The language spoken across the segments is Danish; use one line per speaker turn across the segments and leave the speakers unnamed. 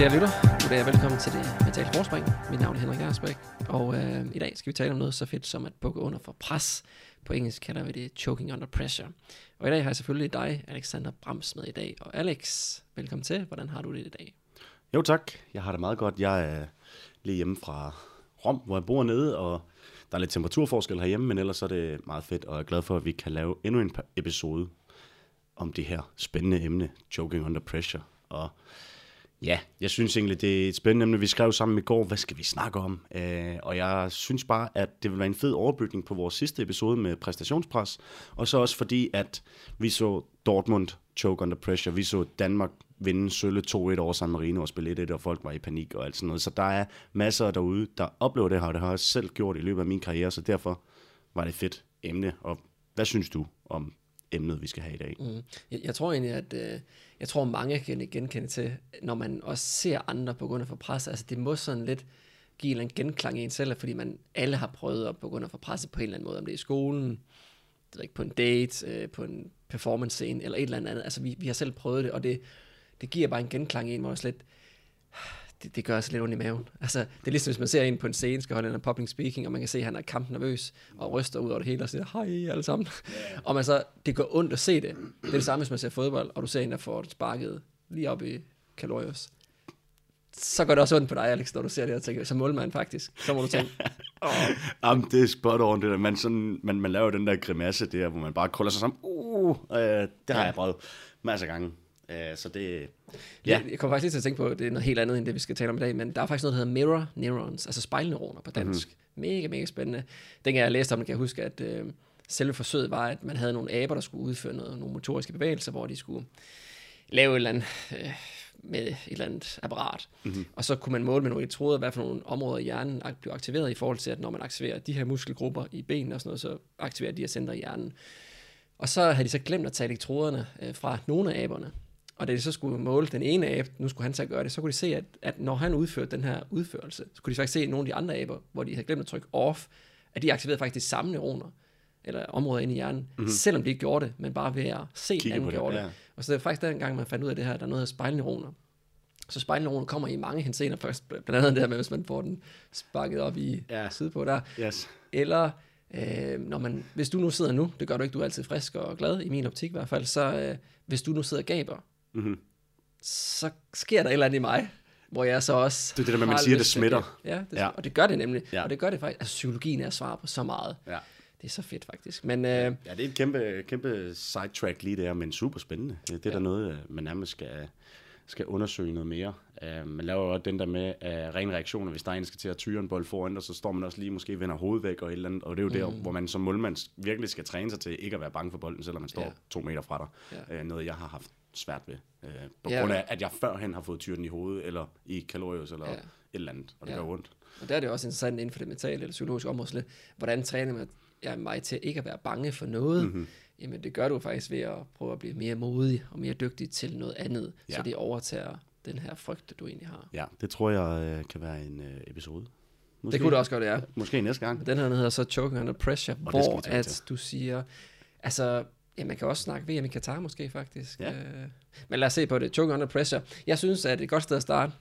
Kære lytter, goddag og velkommen til det mentale forspring. Mit navn er Henrik Ersbæk, og øh, i dag skal vi tale om noget så fedt som at bukke under for pres. På engelsk kalder vi det choking under pressure. Og i dag har jeg selvfølgelig dig, Alexander Brams, med i dag. Og Alex, velkommen til. Hvordan har du det i dag?
Jo tak, jeg har det meget godt. Jeg er lige hjemme fra Rom, hvor jeg bor nede, og der er lidt temperaturforskel herhjemme, men ellers er det meget fedt, og jeg er glad for, at vi kan lave endnu en episode om det her spændende emne, choking under pressure. Og ja, jeg synes egentlig, det er et spændende emne. Vi skrev sammen i går, hvad skal vi snakke om? Øh, og jeg synes bare, at det vil være en fed overbygning på vores sidste episode med præstationspres. Og så også fordi, at vi så Dortmund choke under pressure. Vi så Danmark vinde sølle 2-1 over San Marino og spille 1-1, og folk var i panik og alt sådan noget. Så der er masser derude, der oplever det her, og det har jeg selv gjort i løbet af min karriere, så derfor var det et fedt emne. Og hvad synes du om emnet, vi skal have i dag?
Mm. Jeg, jeg tror egentlig, at øh, jeg tror, mange kan genkende til, når man også ser andre på grund af for pres. Altså det må sådan lidt give en eller anden genklang i en selv, fordi man alle har prøvet at på grund af for presset på en eller anden måde, om det er i skolen, det er ikke på en date, øh, på en performance scene eller et eller andet. Altså vi, vi har selv prøvet det, og det, det giver bare en genklang i en, hvor lidt, det, det gør altså lidt ondt i maven. Altså, det er ligesom, hvis man ser en på en scene, skal holde en public speaking, og man kan se, at han er kamp nervøs, og ryster ud over det hele, og siger, hej alle sammen. Yeah. Og man så, det går ondt at se det. Det er det samme, hvis man ser fodbold, og du ser en, der får sparket lige op i Kalorius. Så går det også ondt på dig, Alex, når du ser det, og tænker, så målmand faktisk. Så må du tænke,
oh. Jamen, det er spot on, det der. Man, sådan, man, man laver den der grimasse der, hvor man bare krøller sig sammen. Uh, øh, det har ja. jeg prøvet masser af gange. Uh, så det,
ja. Jeg, kommer faktisk lige til at tænke på, at det er noget helt andet, end det vi skal tale om i dag, men der er faktisk noget, der hedder mirror neurons, altså spejlneuroner på dansk. Mm-hmm. Mega, mega spændende. Dengang jeg læste om det, kan jeg huske, at øh, selve forsøget var, at man havde nogle aber, der skulle udføre noget, nogle motoriske bevægelser, hvor de skulle lave et eller andet, øh, med et eller andet apparat. Mm-hmm. Og så kunne man måle med nogle elektroder, hvad for nogle områder i hjernen bliver aktiveret i forhold til, at når man aktiverer de her muskelgrupper i benene og sådan noget, så aktiverer de her centre i hjernen. Og så havde de så glemt at tage elektroderne øh, fra nogle af aberne. Og da de så skulle måle den ene abe, nu skulle han så gøre det, så kunne de se, at, at når han udførte den her udførelse, så kunne de faktisk se nogle af de andre aber, hvor de havde glemt at trykke off, at de aktiverede faktisk de samme neuroner, eller områder inde i hjernen, mm-hmm. selvom de ikke gjorde det, men bare ved at se, at anden gjorde det. Ja. Og så det er faktisk den gang, man fandt ud af det her, der er noget af spejlneuroner. Så spejlneuroner kommer i mange hensener, først blandt andet der med, hvis man får den sparket op i ja. på der.
Yes.
Eller øh, når man, hvis du nu sidder nu, det gør du ikke, du er altid frisk og glad, i min optik i hvert fald, så øh, hvis du nu sidder og gaber, mm-hmm. så sker der et eller andet i mig, hvor jeg så også...
Det er det der med, man siger, det smitter.
Ja, det, ja, og det gør det nemlig. Ja. Og det gør det faktisk. Altså, psykologien er svar på så meget. Ja. Det er så fedt, faktisk. Men, øh,
ja, det er et kæmpe, kæmpe sidetrack lige der, men super spændende. Det, er ja. der noget, øh, man nærmest skal, skal undersøge noget mere. Uh, man laver jo også den der med uh, rene reaktioner, hvis der er en, der skal til at tyre en bold foran, og så står man også lige måske vender hovedet væk og et eller andet. Og det er jo mm. der, hvor man som målmand virkelig skal træne sig til ikke at være bange for bolden, selvom man står ja. to meter fra dig. Ja. Uh, noget, jeg har haft svært ved. Øh, på ja. grund af, at jeg førhen har fået tyren i hovedet, eller i kalorius, eller ja. et eller andet, og det ja. gør ondt.
Og der er det også interessant inden for det mentale eller psykologiske område, hvordan træner man ja, mig til ikke at være bange for noget? Mm-hmm. Jamen det gør du faktisk ved at prøve at blive mere modig og mere dygtig til noget andet, ja. så det overtager den her frygt, du egentlig har.
Ja, det tror jeg øh, kan være en øh, episode.
Måske, det kunne det også godt, ja.
Måske næste gang.
Den her hedder så Choking Under Pressure, og hvor at du siger, altså Ja, man kan også snakke VM i Katar måske faktisk. Ja. Øh, men lad os se på det. Choking under pressure. Jeg synes, at det er et godt sted at starte.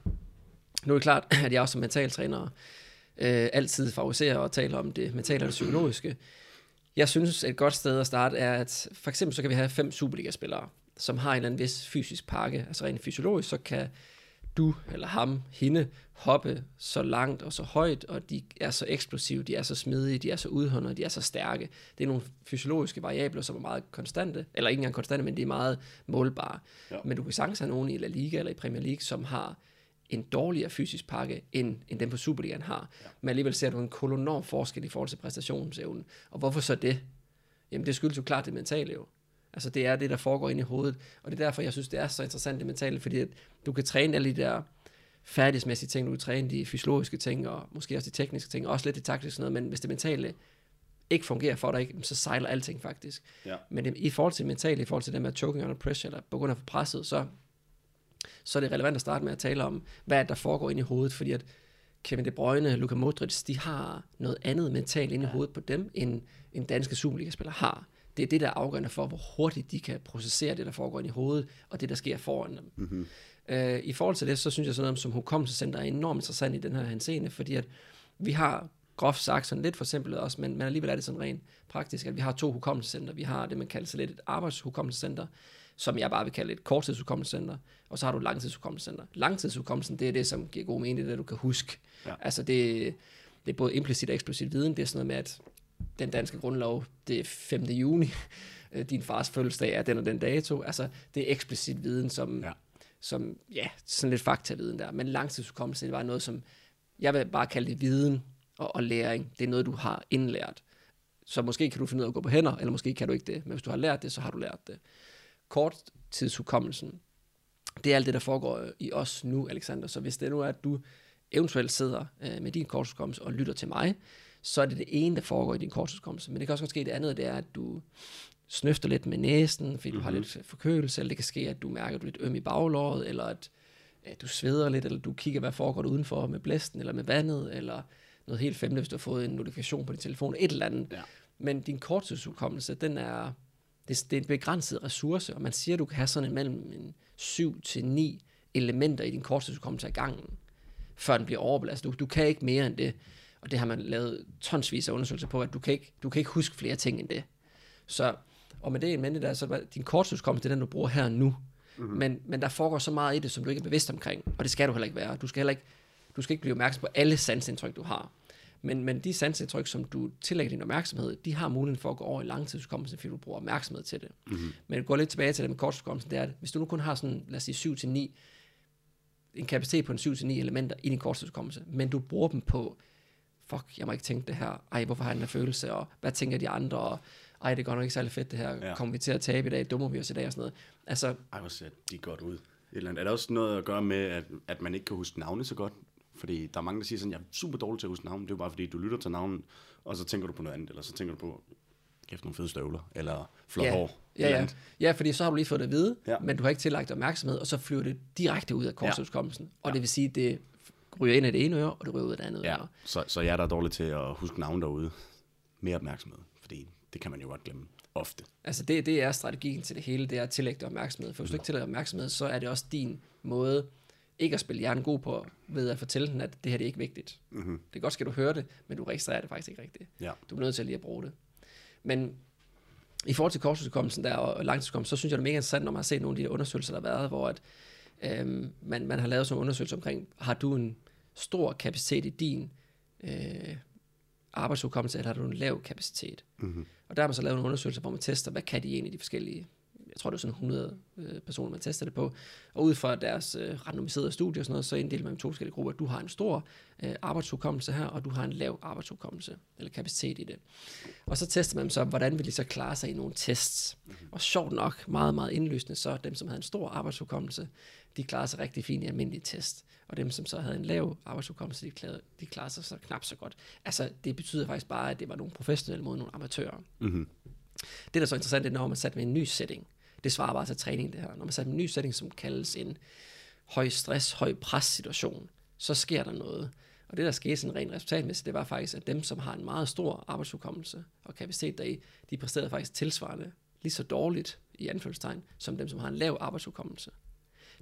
Nu er det klart, at jeg også som mentaltræner øh, altid favoriserer og taler om det mentale og det psykologiske. Jeg synes, et godt sted at starte er, at for eksempel så kan vi have fem Superliga-spillere, som har en eller anden vis fysisk pakke. Altså rent fysiologisk, så kan du eller ham, hende, hoppe så langt og så højt, og de er så eksplosive, de er så smidige, de er så udholdende, de er så stærke. Det er nogle fysiologiske variabler, som er meget konstante, eller ikke engang konstante, men de er meget målbare. Ja. Men du kan sagtens have nogen i La Liga eller i Premier League, som har en dårligere fysisk pakke, end, end den på Superligaen har. Ja. Men alligevel ser du en kolonorm forskel i forhold til præstationsevnen. Og hvorfor så det? Jamen det skyldes jo klart det mentale jo. Altså det er det, der foregår inde i hovedet. Og det er derfor, jeg synes, det er så interessant det mentale, fordi at du kan træne alle de der færdighedsmæssige ting, du kan træne de fysiologiske ting, og måske også de tekniske ting, og også lidt de taktiske noget, men hvis det mentale ikke fungerer for dig, så sejler alting faktisk. Ja. Men det, i forhold til mentale, i forhold til det med choking under pressure, eller på grund af presset, så, så er det relevant at starte med at tale om, hvad der foregår inde i hovedet, fordi at Kevin De Bruyne, Luka Modric, de har noget andet mentalt inde i hovedet på dem, end en danske Superliga-spiller har Det er det, der er afgørende for, hvor hurtigt de kan processere det, der foregår i hovedet, og det, der sker foran dem. Mm-hmm. Øh, I forhold til det, så synes jeg sådan noget som hukommelsescenter er enormt interessant i den her henseende, fordi at vi har groft sagt sådan lidt for simpelt også, men, men alligevel er det sådan rent praktisk, at vi har to hukommelsescenter. Vi har det, man kalder sig lidt et arbejdshukommelsescenter, som jeg bare vil kalde et korttidshukommelsescenter, og så har du langtidshukommelsescenter. Langtidshukommelsen, det er det, som giver god mening, det er, du kan huske. Ja. Altså det, det er både implicit og eksplicit viden. Det er sådan noget med, at den danske grundlov, det er 5. juni, din fars fødselsdag er den og den dato. Altså det er eksplicit viden, som, ja. som ja, sådan lidt faktaviden der. Men langtidshukommelse, det var noget, som jeg vil bare kalde det viden og, og læring. Det er noget, du har indlært. Så måske kan du finde ud af at gå på hænder, eller måske kan du ikke det. Men hvis du har lært det, så har du lært det. Korttidshukommelsen, det er alt det, der foregår i os nu, Alexander. Så hvis det nu er, at du eventuelt sidder øh, med din korttidshukommelse og lytter til mig, så er det det ene, der foregår i din korttidshukommelse. Men det kan også godt ske, det andet det er, at du snøfter lidt med næsen, fordi mm-hmm. du har mhm. lidt forkølelse, eller det kan ske, at du mærker, at du er lidt øm i baglåret, eller at, at du sveder lidt, eller du kigger, hvad foregår der udenfor med blæsten, eller med vandet, eller noget helt femte, hvis du har fået en notifikation på din telefon, et eller andet. Ja. Men din korttidshukommelse, den er, det, det er en begrænset ressource, og man siger, at du kan have sådan en mellem en 7 til 9 elementer i din korttidshukommelse af gangen, før den bliver overbelastet. Du, du kan ikke mere end det, og det har man lavet tonsvis af undersøgelser på, at du kan ikke, du kan ikke huske flere ting end det. Så, og med det en mente der, så din korttidshukommelse, det er den, du bruger her og nu. Mm-hmm. Men, men der foregår så meget i det, som du ikke er bevidst omkring, og det skal du heller ikke være. Du skal heller ikke, du skal ikke blive opmærksom på alle sansindtryk, du har. Men, men de sansindtryk, som du tillægger din opmærksomhed, de har muligheden for at gå over i langtidshukommelse, fordi du bruger opmærksomhed til det. Mm-hmm. Men gå lidt tilbage til det med korttidshukommelsen, det er, at hvis du nu kun har sådan, lad os sige 7-9, en kapacitet på en 7-9 elementer i din korttidshukommelse, men du bruger dem på, fuck, jeg må ikke tænke det her, ej, hvorfor har jeg den her følelse, og hvad tænker de andre, og ej, det går nok ikke særlig fedt det her, ja. kommer vi til at tabe i dag, dummer vi os i dag og sådan noget. Altså,
ej, hvor ser de godt ud. Et eller andet. Er der også noget at gøre med, at, at man ikke kan huske navne så godt? Fordi der er mange, der siger sådan, jeg er super dårlig til at huske navn. Det er jo bare fordi, du lytter til navnen, og så tænker du på noget andet, eller så tænker du på, kæft nogle fede støvler, eller flot
ja.
hår.
Ja, ja. ja, fordi så har du lige fået det at vide, ja. men du har ikke tillagt opmærksomhed, og så flyver det direkte ud af korttidskommelsen. Ja. Og ja. det vil sige, det ryger ind af det ene øre, og det ryger ud af det andet
ja.
øre.
Så, så jeg er der dårlig til at huske navn derude. Mere opmærksomhed, fordi det kan man jo godt glemme ofte.
Altså det, det er strategien til det hele, det er at tillægge opmærksomhed. For hvis du ikke tillægger opmærksomhed, så er det også din måde ikke at spille hjernen god på, ved at fortælle den, at det her det er ikke vigtigt. Mm-hmm. Det er godt, skal du høre det, men du registrerer det faktisk ikke rigtigt. Ja. Du er nødt til at lige at bruge det. Men i forhold til korttidshukommelsen der og langtidshukommelsen, så synes jeg, det er mega interessant, når man har set nogle af de undersøgelser, der har været, hvor at, øhm, man, man har lavet sådan en undersøgelse omkring, har du en stor kapacitet i din øh, arbejdshukommelse, eller har du en lav kapacitet? Mm-hmm. Og der har man så lavet en undersøgelse, hvor man tester, hvad kan de egentlig, de forskellige jeg tror det er sådan 100 øh, personer, man tester det på, og ud fra deres øh, randomiserede studier og sådan noget, så inddeler man to forskellige grupper. Du har en stor øh, arbejdsudkommelse her, og du har en lav arbejdsudkommelse, eller kapacitet i det. Og så tester man så, hvordan vil de så klare sig i nogle tests. Mm-hmm. Og sjovt nok, meget, meget indlysende, så dem, som havde en stor arbejdsudkommelse, de klarer sig rigtig fint i almindelige test. Og dem, som så havde en lav arbejdsudkommelse, de klarede, de klarede sig så knap så godt. Altså, det betyder faktisk bare, at det var nogle professionelle mod nogle amatører. Mm-hmm. Det, der er så interessant, det er, når man sat med en ny setting. Det svarer bare til træning, det her. Når man sætter en ny setting, som kaldes en høj stress, høj pres situation, så sker der noget. Og det, der skete sådan rent resultatmæssigt, det var faktisk, at dem, som har en meget stor arbejdsudkommelse og kapacitet deri, de præsterede faktisk tilsvarende lige så dårligt, i anførselstegn, som dem, som har en lav arbejdsudkommelse.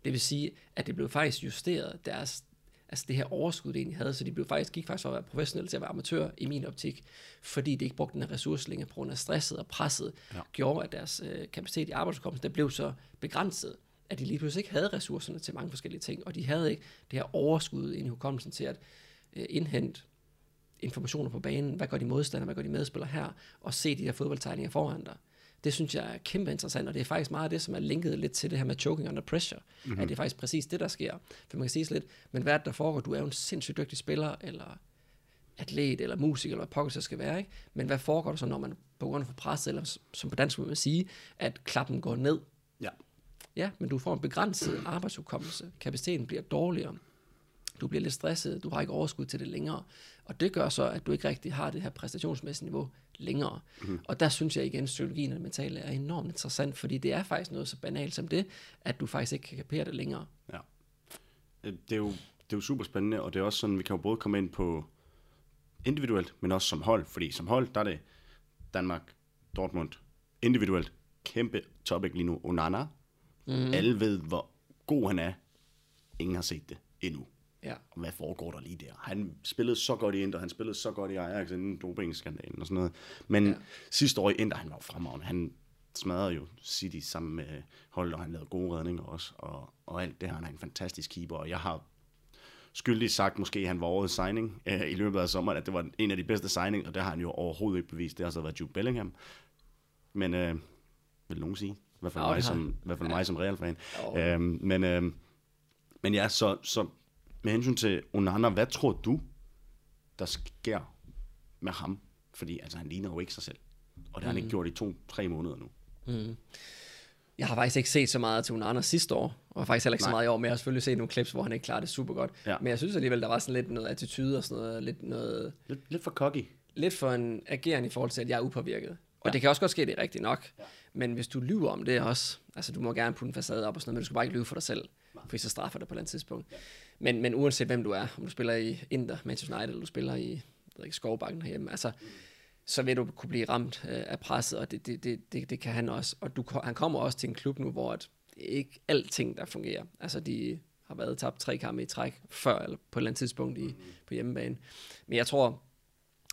Det vil sige, at det blev faktisk justeret deres altså det her overskud, det egentlig havde, så de blev faktisk, gik faktisk fra at være professionelle til at være amatør i min optik, fordi de ikke brugte den her ressource længere på grund af stresset og presset, ja. gjorde, at deres øh, kapacitet i arbejdsudkomsten, der blev så begrænset, at de lige pludselig ikke havde ressourcerne til mange forskellige ting, og de havde ikke det her overskud ind i hukommelsen til at øh, indhente informationer på banen, hvad gør de modstandere, hvad gør de medspillere her, og se de her fodboldtegninger foran dig. Det synes jeg er kæmpe interessant, og det er faktisk meget af det, som er linket lidt til det her med choking under pressure. Mm-hmm. At det er faktisk præcis det, der sker. For man kan sige lidt, men hvad er der foregår? Du er jo en sindssygt dygtig spiller, eller atlet, eller musiker, eller hvad pokker det skal være, ikke? Men hvad foregår der så, når man på grund af pres, eller som på dansk vil man sige, at klappen går ned? Ja. Ja, men du får en begrænset arbejdsudkommelse. Kapaciteten bliver dårligere. Du bliver lidt stresset, du har ikke overskud til det længere. Og det gør så, at du ikke rigtig har det her præstationsmæssige niveau længere. Mm. Og der synes jeg igen, at psykologien og mentale er enormt interessant, fordi det er faktisk noget så banalt som det, at du faktisk ikke kan kapere det længere. Ja.
Øh, det er jo, det er jo super spændende, og det er også sådan, vi kan jo både komme ind på individuelt, men også som hold, fordi som hold, der er det Danmark, Dortmund, individuelt kæmpe topic lige nu. Onana. Mm. Alle ved, hvor god han er. Ingen har set det endnu.
Ja.
Og hvad foregår der lige der? Han spillede så godt i Inter, han spillede så godt i Ajax inden dopingskandalen og sådan noget. Men ja. sidste år i Inter, han var jo fremragende. Han smadrede jo City sammen med hold, og han lavede gode redninger også. Og, og alt det her, han er en fantastisk keeper. Og jeg har skyldigt sagt, måske han var årets signing øh, i løbet af sommeren, at det var en af de bedste signing, og det har han jo overhovedet ikke bevist. Det har så været Jude Bellingham. Men, øh, vil nogen sige. I hvert fald
Ja,
mig som, i hvert fald mig som Real-fan.
Jo.
Øhm, men, øhm, men ja, så, så med hensyn til Onana, hvad tror du, der sker med ham? Fordi altså, han ligner jo ikke sig selv. Og det har han ikke gjort i to-tre måneder nu.
Jeg har faktisk ikke set så meget til Unana sidste år, og faktisk heller ikke så
Nej.
meget i år, men jeg har selvfølgelig set nogle clips, hvor han ikke klarer det super godt.
Ja.
Men jeg synes alligevel, der var sådan lidt noget attitude og sådan noget, lidt, noget,
Lidt, lidt for cocky.
lidt for en ageren i forhold til, at jeg er upåvirket. Og det kan også godt ske, det er rigtigt nok. Ja. Men hvis du lyver om det også, altså du må gerne putte en facade op og sådan noget, men du skal bare ikke lyve for dig selv, fordi så straffer det på et eller andet tidspunkt. Ja. Men, men uanset hvem du er, om du spiller i Inter, Manchester United, eller du spiller i jeg ved ikke, Skovbakken herhjemme, altså, så vil du kunne blive ramt øh, af presset, og det, det, det, det, det kan han også. Og du, han kommer også til en klub nu, hvor at det er ikke alting, der fungerer. Altså, de har været tabt tre kampe i træk før, eller på et eller andet tidspunkt i, på hjemmebane. Men jeg tror,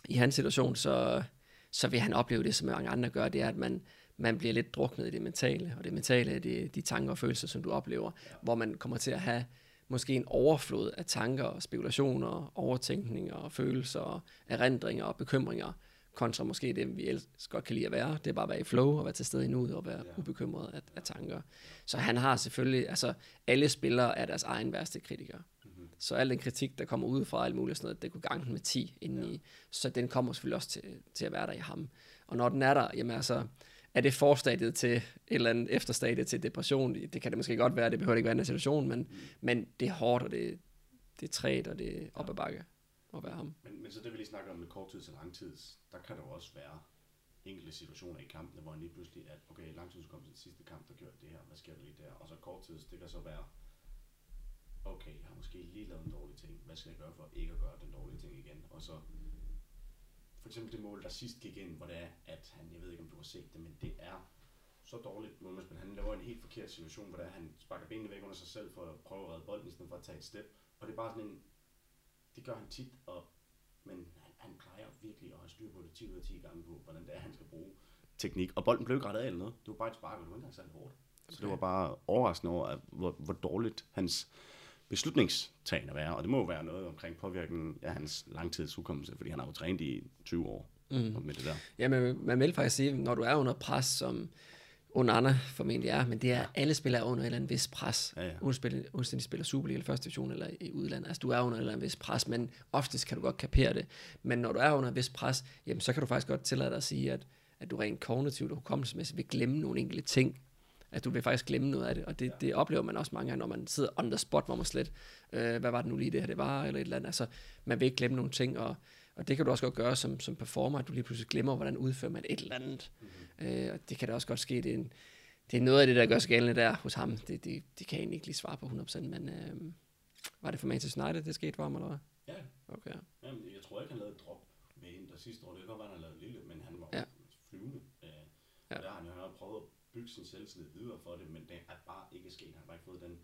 i hans situation, så, så vil han opleve det, som mange andre gør, det er, at man, man bliver lidt druknet i det mentale, og det mentale er de, de tanker og følelser, som du oplever, hvor man kommer til at have måske en overflod af tanker og spekulationer, overtænkninger og følelser, og erindringer og bekymringer, kontra måske det, vi ellers godt kan lide at være. Det er bare at være i flow og være til stede i nuet og være ja. ubekymret af, af tanker. Så han har selvfølgelig, altså alle spillere er deres egen værste kritiker. Mm-hmm. Så al den kritik, der kommer ud fra alt muligt sådan noget, det kunne gange med 10 indeni. Ja. Så den kommer selvfølgelig også til, til at være der i ham. Og når den er der, jamen altså, er det forstadiet til et eller andet efterstadie til depression? Det kan det måske godt være, det behøver ikke være en situation, men, men det er hårdt, og det, det er træt, og det er op ad bakke at være ham.
Men, men så det vi lige snakker om med korttids til langtids, der kan der jo også være enkelte situationer i kampene, hvor han lige pludselig, at okay, langtids kom til den sidste kamp, der gjorde det her, hvad sker der lige der? Og så korttids, det kan så være, okay, jeg har måske lige lavet en dårlig ting, hvad skal jeg gøre for ikke at gøre den dårlige ting igen? Og så for eksempel det mål, der sidst gik ind, hvor det er, at han, jeg ved ikke om du har set det, men det er så dårligt målmandsspil. Han laver en helt forkert situation, hvor det er, han sparker benene væk under sig selv for at prøve at redde bolden, i stedet for at tage et step. Og det er bare sådan en, det gør han tit, og, men han, han plejer virkelig at have styr på det 10 ud af 10 gange på, hvordan det er, han skal bruge teknik. Og bolden blev ikke rettet af eller noget. Det var bare et spark, og det var ikke engang særlig hårdt. Så det var bare overraskende over, at, hvor, hvor dårligt hans beslutningstagende være. Og det må jo være noget omkring påvirkningen af hans langtidshukommelse, fordi han har jo trænet i 20 år mm. med det der.
Ja, men man vil faktisk sige, når du er under pres, som Onana formentlig er, men det er, alle spillere er under et eller andet vis pres.
Ja, ja.
Uanset de spiller Superliga eller første division eller i udlandet. Altså, du er under et eller andet vis pres, men oftest kan du godt kapere det. Men når du er under et vis pres, jamen, så kan du faktisk godt tillade dig at sige, at, at du rent kognitivt og hukommelsesmæssigt vil glemme nogle enkelte ting. At du vil faktisk glemme noget af det, og det, det oplever man også mange gange, når man sidder on the spot, hvor man slet, øh, hvad var det nu lige det her, det var, eller et eller andet. Altså, man vil ikke glemme nogle ting, og, og det kan du også godt gøre som, som performer, at du lige pludselig glemmer, hvordan udfører man et eller andet. Mm-hmm. Øh, og det kan da også godt ske, det er, en, det er noget af det, der gør sig gældende der hos ham. Det, det, det kan jeg egentlig ikke lige svare på 100%, men øh, var det for Manchester United, det skete for ham, eller hvad?
Ja,
Okay.
Jamen, jeg tror ikke, han lavede et drop ved Inter sidste år. Det kan godt være, han har lavet lille, men han var
Ja.
flyvende. Øh,
Ja.
ja. Der har han jo prøvet at bygge sin selvtillid videre for det, men det er bare ikke sket. Han har bare ikke fået den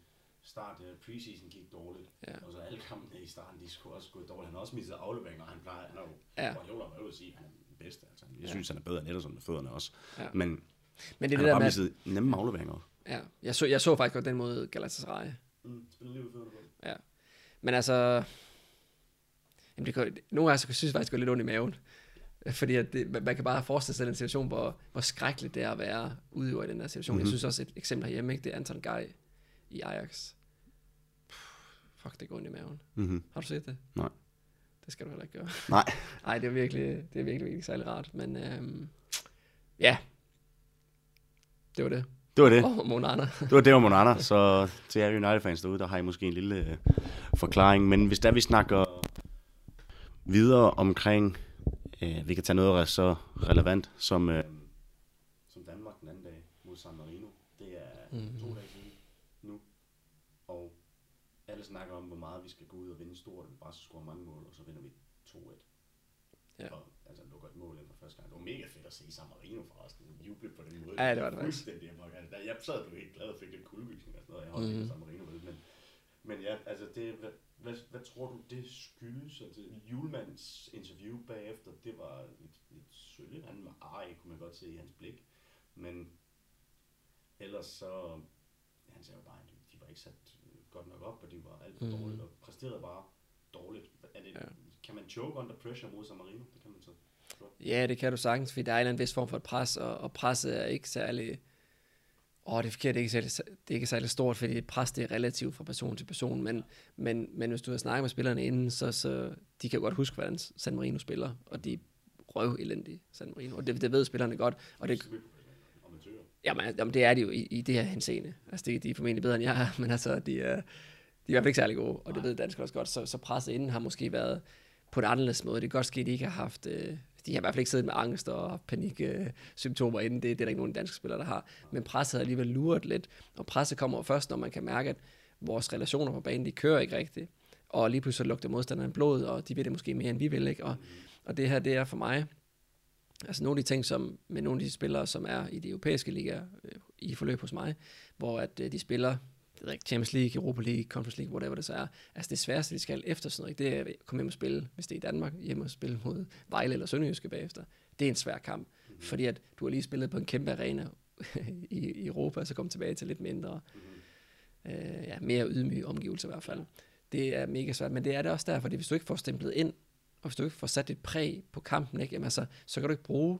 start. Preseason gik dårligt,
Ja.
og så alle kampene i starten, de skulle også gå dårligt. Han har også mistet afleveringer, og han plejer, han er jo,
Ja.
ja. Guardiola var jo at sige, at han er den bedste. Altså. Jeg synes, han er bedre end Ederson med fødderne også.
Ja.
Men
Men det er
han
det
har
der
bare
med,
mistet nemme afleveringer.
ja, jeg så, jeg så faktisk godt den måde Galatasaray.
Mm, spiller lige fødderne på.
Ja. Men altså, jamen det kan, nogle gange så synes jeg faktisk, det går lidt ondt i maven. Fordi at det, man kan bare forestille sig den situation, hvor, hvor skrækkeligt det er at være udøver i den her situation. Mm-hmm. Jeg synes også et eksempel herhjemme, ikke? det er Anton Gej i Ajax. Puh, Fuck, det går ondt i maven.
Mm-hmm.
Har du set det?
Nej.
Det skal du heller ikke gøre.
Nej.
Nej, det er virkelig, det er virkelig, virkelig særlig rart. Men øhm, ja, det var det.
Det var det.
Og Monana.
Det var det om andre, så til jer United-fans derude, der har I måske en lille øh, forklaring. Men hvis der vi snakker videre omkring, øh, vi kan tage noget så relevant som, øh, som Danmark den anden dag mod San Marino. Det er mm. to dage siden nu, og alle snakker om, hvor meget vi skal gå ud og vinde stort, og vi bare score mange mål, og så vinder vi 2-1.
Ja.
Og altså lukker et mål ind fra første gang. Det var mega fedt at se San Marino forresten. Juble på den måde.
Ja, det var det
faktisk. Fuldstændig. Jeg, jeg sad blev helt glad og fik lidt kuldegysning og sådan noget. Jeg har mm. San Marino med. Men, men ja, altså det, hvad, hvad, tror du, det skyldes? Altså, Julemands interview bagefter, det var lidt, lidt sølle. Han var ej, kunne man godt se i hans blik. Men ellers så, han sagde jo bare, at de var ikke sat godt nok op, og de var alt for mm. dårligt, og præsterede bare dårligt. Er det, ja. Kan man choke under pressure mod San Marino? Det kan man så.
Ja, det kan du sagtens, fordi der er en vis form for et pres, og, og presset er ikke særlig... Åh, det er forkert, det er, ikke særlig, det er ikke særlig stort, fordi pres det er relativt fra person til person, men, men, men hvis du har snakket med spillerne inden, så, så de kan godt huske, hvordan San Marino spiller, og de røv elendige San Marino, og det, det ved spillerne godt. Og det, jamen, jamen, det er de jo i, i det her henseende. Altså, det, de er formentlig bedre end jeg er, men altså, de er, de er i hvert fald ikke særlig gode, og det ved danskere også godt, så, så presset inden har måske været på en anderledes måde. Det kan godt ske, at de ikke har haft, øh, de har i hvert fald ikke siddet med angst og paniksymptomer øh, inden, det, det er der ikke nogen danske spillere, der har. Men presset har alligevel luret lidt, og presset kommer først, når man kan mærke, at vores relationer på banen, de kører ikke rigtigt, og lige pludselig lugter modstanderen blod, og de vil det måske mere, end vi vil, ikke? Og, og det her, det er for mig, altså nogle af de ting, som med nogle af de spillere, som er i de europæiske ligaer øh, i forløb hos mig, hvor at øh, de spiller det ikke, Champions League, Europa League, Conference League, whatever det så er. Altså det sværeste, de skal efter sådan noget, det er at komme hjem og spille, hvis det er i Danmark, hjem og spille mod Vejle eller Sønderjyske bagefter. Det er en svær kamp, mm-hmm. fordi at du har lige spillet på en kæmpe arena i, i Europa, så kom tilbage til lidt mindre, mm-hmm. øh, ja, mere ydmyge omgivelser i hvert fald. Det er mega svært, men det er det også der, fordi hvis du ikke får stemplet ind, og hvis du ikke får sat dit præg på kampen, ikke, jamen altså, så kan du ikke bruge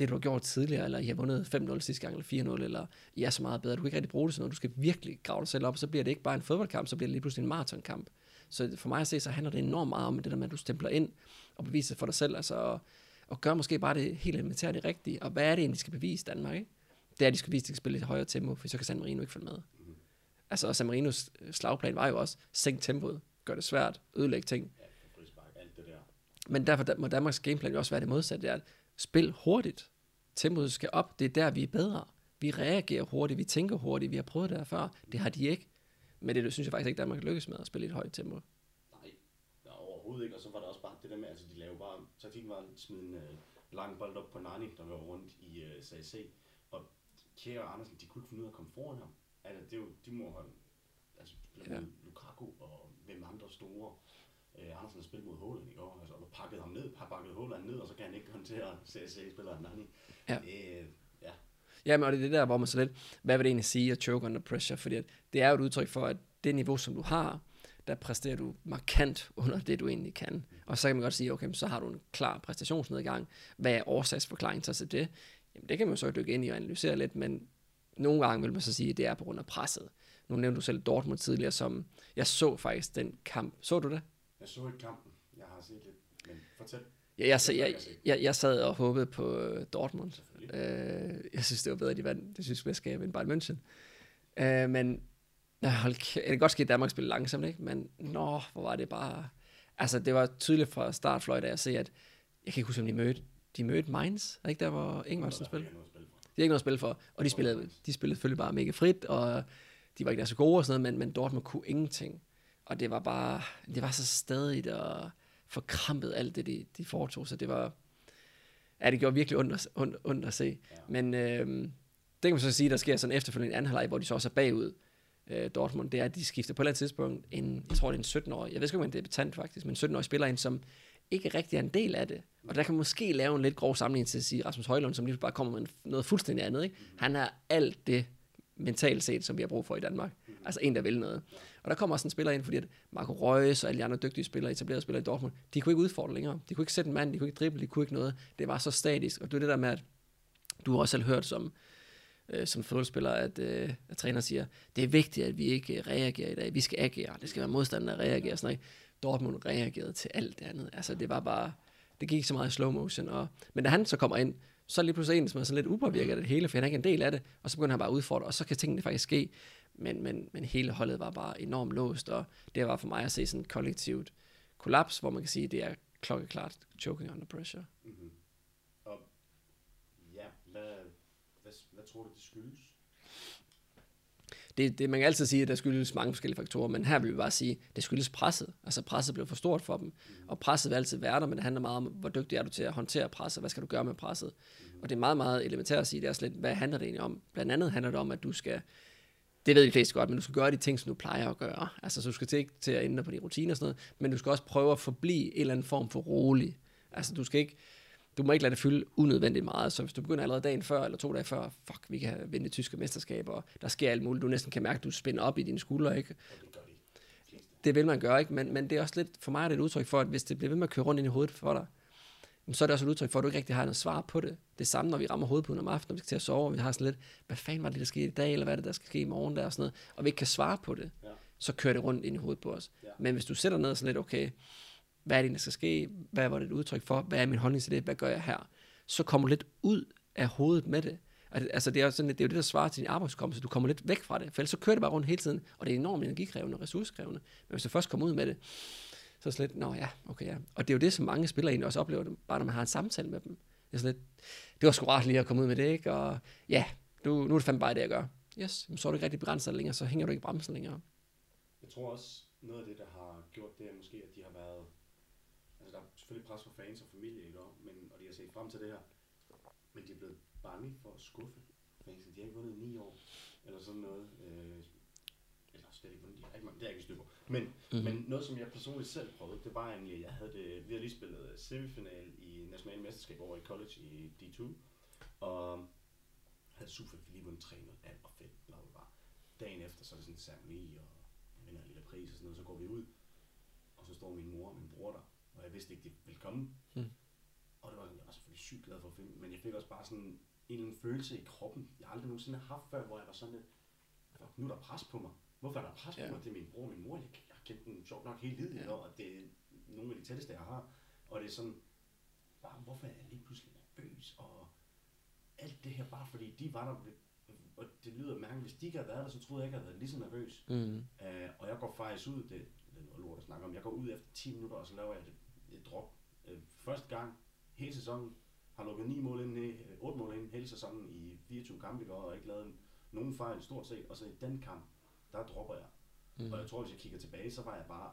det, du har gjort tidligere, eller I har vundet 5-0 sidste gang, eller 4-0, eller I er så meget bedre. Du kan ikke rigtig bruge det sådan noget. Du skal virkelig grave dig selv op, og så bliver det ikke bare en fodboldkamp, så bliver det lige pludselig en maratonkamp. Så for mig at se, så handler det enormt meget om det der med, at du stempler ind og beviser for dig selv, altså og, og gør måske bare det helt elementære det rigtige. Og hvad er det egentlig, de skal bevise Danmark, ikke? Det er, at de skal vise, at de skal spille lidt højere tempo, for så kan San Marino ikke følge med. Mm. Altså, San Marinos slagplan var jo også, sænk tempoet, gør det svært, ødelægge ting. Ja, alt det der. Men derfor må Danmarks gameplan jo også være det modsatte, det er at spil hurtigt, tempoet skal op, det er der, vi er bedre. Vi reagerer hurtigt, vi tænker hurtigt, vi har prøvet det her før. Det har de ikke. Men det, synes jeg faktisk ikke, Danmark lykkes med at spille i et højt tempo.
Nej, der overhovedet ikke. Og så var der også bare det der med, altså de lavede bare, taktikken var at smide en uh, lang bold op på Nani, der var rundt i øh, SAC. Og Kjær og Andersen, de kunne ikke finde ud af at komme foran ham. Altså, det er jo, de må have, altså, ja. Lukaku og hvem andre store øh, Andersen spillet mod Håland i går, altså, og pakket ham ned, har pakket Håland ned, og så kan han ikke håndtere CSC-spilleren Nani. Ja. Det,
ja. Ja, men og det er det der, hvor man så lidt, hvad vil det egentlig sige at choke under pressure? Fordi at det er jo et udtryk for, at det niveau, som du har, der præsterer du markant under det, du egentlig kan. Og så kan man godt sige, okay, så har du en klar præstationsnedgang. Hvad er årsagsforklaringen til det? Jamen, det kan man så dykke ind i og analysere lidt, men nogle gange vil man så sige, at det er på grund af presset. Nu nævnte du selv Dortmund tidligere, som jeg så faktisk den kamp. Så du det?
Jeg så ikke kampen. Jeg har set lidt, men fortæl.
Ja, jeg, jeg, jeg, jeg, jeg sad og håbede på øh, Dortmund. Uh, jeg synes, det var bedre, at de vandt det synes mesterskab end Bayern München. Uh, men hold kæ- det kan godt ske, at Danmark spillede langsomt, ikke? men nå, hvor var det bare... Altså, det var tydeligt fra startfløjt, at jeg se, at jeg kan ikke huske, om de mødte, de mødte Mainz, er ikke der, hvor Ingvartsen spillede? De har ikke noget at spille for, og de spillede, de spillede selvfølgelig bare mega frit, og de var ikke der så gode og sådan noget, men, men Dortmund kunne ingenting. Og det var bare, det var så stadigt og forkrampet alt det, de, de foretog sig. Det var, ja, det gjorde virkelig ondt at, ondt, ondt at se. Ja. Men øh, det kan man så sige, der sker sådan efterfølgende en anden halvleg, hvor de så også er bagud, øh, Dortmund, det er, at de skifter på et eller andet tidspunkt en, jeg tror det er en 17-årig, jeg ved ikke, om det er debutant faktisk, men en 17-årig spiller ind, som ikke rigtig er en del af det. Og der kan man måske lave en lidt grov sammenligning til at sige Rasmus Højlund, som lige bare kommer med noget fuldstændig andet. Ikke? Han har alt det mentalt set, som vi har brug for i Danmark. Altså en, der vil noget. Og der kommer også en spiller ind, fordi at Marco Reus og alle de andre dygtige spillere, etablerede spillere i Dortmund, de kunne ikke udfordre længere. De kunne ikke sætte en mand, de kunne ikke drible, de kunne ikke noget. Det var så statisk. Og det er det der med, at du også selv hørt som, øh, som fodboldspiller, at, øh, at træner siger, det er vigtigt, at vi ikke øh, reagerer i dag. Vi skal agere. Det skal være modstanderen, der reagerer. Sådan noget. Dortmund reagerede til alt det andet. Altså det var bare, det gik så meget i slow motion. Og, men da han så kommer ind, så er lige pludselig en, som er sådan lidt upåvirket af det hele, for han er ikke en del af det, og så begynder han bare at udfordre, og så kan tingene faktisk ske. Men, men, men hele holdet var bare enormt låst, og det var for mig at se sådan et kollektivt kollaps, hvor man kan sige, at det er klokkeklart choking under pressure. Mm-hmm.
Og ja, hvad, hvad, hvad tror du, det skyldes?
det, det, man kan altid sige, at der skyldes mange forskellige faktorer, men her vil vi bare sige, at det skyldes presset. Altså presset blev for stort for dem, og presset vil altid være der, men det handler meget om, hvor dygtig er du til at håndtere presset, hvad skal du gøre med presset. Og det er meget, meget elementært at sige, det er slet, hvad handler det egentlig om? Blandt andet handler det om, at du skal, det ved de fleste godt, men du skal gøre de ting, som du plejer at gøre. Altså, så du skal ikke til at ændre på dine rutiner og sådan noget, men du skal også prøve at forblive en eller anden form for rolig. Altså, du skal ikke, du må ikke lade det fylde unødvendigt meget, så hvis du begynder allerede dagen før, eller to dage før, fuck, vi kan vinde det tyske mesterskab, og der sker alt muligt, du næsten kan mærke, at du spænder op i dine skuldre, ikke? Det vil man gøre, ikke? Men, men det er også lidt, for mig er det et udtryk for, at hvis det bliver ved med at køre rundt ind i hovedet for dig, så er det også et udtryk for, at du ikke rigtig har noget svar på det. Det samme, når vi rammer hovedpuden om aftenen, når vi skal til at sove, og vi har sådan lidt, hvad fanden var det, der skete i dag, eller hvad er det, der skal ske i morgen, der og sådan noget, og vi ikke kan svare på det, ja. så kører det rundt ind i hovedet på os. Ja. Men hvis du sætter ned sådan lidt, okay, hvad er det, der skal ske, hvad var det et udtryk for, hvad er min holdning til det, hvad gør jeg her, så kommer du lidt ud af hovedet med det. Altså det er, sådan, det er jo det, der svarer til din arbejdskommelse. Du kommer lidt væk fra det, for ellers så kører det bare rundt hele tiden, og det er enormt energikrævende og ressourcekrævende. Men hvis du først kommer ud med det, så er det slet, nå ja, okay ja. Og det er jo det, som mange spillere egentlig også oplever, bare når man har en samtale med dem. Det er sådan lidt, det var sgu rart lige at komme ud med det, ikke? Og ja, nu, nu er det fandme bare det, jeg gør. Yes, så er du ikke rigtig begrænset længere, så hænger du ikke bremsen længere.
Jeg tror også, noget af det, der har gjort det, er måske, at de har været, altså der er selvfølgelig pres fra fans og familie, ikke? Men, og de har set frem til det her, men de er blevet bange for at skuffe fansen. De har ikke vundet i ni år, eller sådan noget. Øh, eller slet ikke vundet, de har ikke, det er ikke styr på. Men, mm-hmm. men noget, som jeg personligt selv prøvede, det var egentlig, jeg havde det, vi havde lige spillet semifinal i national mesterskab over i college i D2, og havde super lige vundet 3-0, alt og fedt, bla bla bla. Dagen efter, så er det sådan en ceremoni, og jeg vinder en lille pris og sådan noget, så går vi ud, og så står min mor og min bror der, og jeg vidste ikke, de ville komme. Mm. Og det var, jeg var selvfølgelig sygt glad for at finde, men jeg fik også bare sådan en eller anden følelse i kroppen, jeg aldrig nogensinde har haft før, hvor jeg var sådan lidt, nu er der pres på mig. Hvorfor er der pres på ja. er min bror og min mor. Jeg, jeg har kendt dem sjovt nok hele livet, ja. og det er nogle af de tætteste, jeg har. Og det er sådan, bare, hvorfor er jeg lige pludselig nervøs? Og alt det her, bare fordi de var der, og det lyder mærkeligt, hvis de ikke havde været der, så troede jeg ikke, at jeg havde været lige så nervøs. Mm. Uh, og jeg går faktisk ud, det, det er noget lort at snakke om, jeg går ud efter 10 minutter, og så laver jeg et, et drop. Uh, første gang, hele sæsonen, har lukket 9 mål ind, 8 mål ind hele sæsonen i 24 kampe, og ikke lavet nogen fejl stort set. Og så i den kamp, der dropper jeg. Mm. Og jeg tror, hvis jeg kigger tilbage, så var jeg bare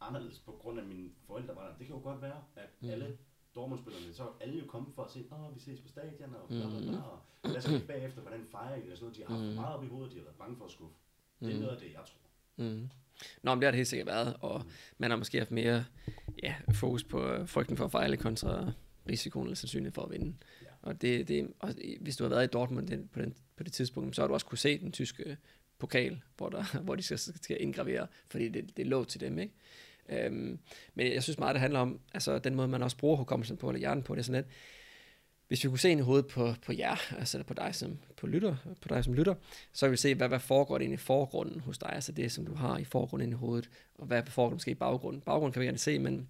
anderledes på grund af mine forældre var der. Det kan jo godt være, at mm. alle Dortmund-spillerne, så er alle jo kommet for at se, åh, vi ses på stadion, og bla bla bla. Mm. Og lad os kigge bagefter, hvordan fejrer I det, og sådan noget. De har haft mm. meget op i hovedet, de har været bange for at skuffe. Det er mm. noget af det, jeg tror. Mm.
Nå, men det har det helt sikkert været, og mm. man har måske haft mere ja, fokus på øh, frygten for at fejle kontra risikoen eller sandsynlighed for at vinde. Ja. Og, det, det, og hvis du har været i Dortmund den, på, den, på det tidspunkt, så har du også kunne se den tyske pokal, hvor, der, hvor de skal, skal indgravere, fordi det, det lå til dem, ikke? Øhm, men jeg synes meget, det handler om, altså den måde, man også bruger hukommelsen på, eller hjernen på, det er sådan lidt, hvis vi kunne se ind i hovedet på, på jer, altså på dig som på lytter, på dig som lytter, så kan vi se, hvad, hvad foregår det i forgrunden hos dig, altså det, som du har i forgrunden i hovedet, og hvad foregår måske i baggrunden. Baggrunden kan vi gerne se, men,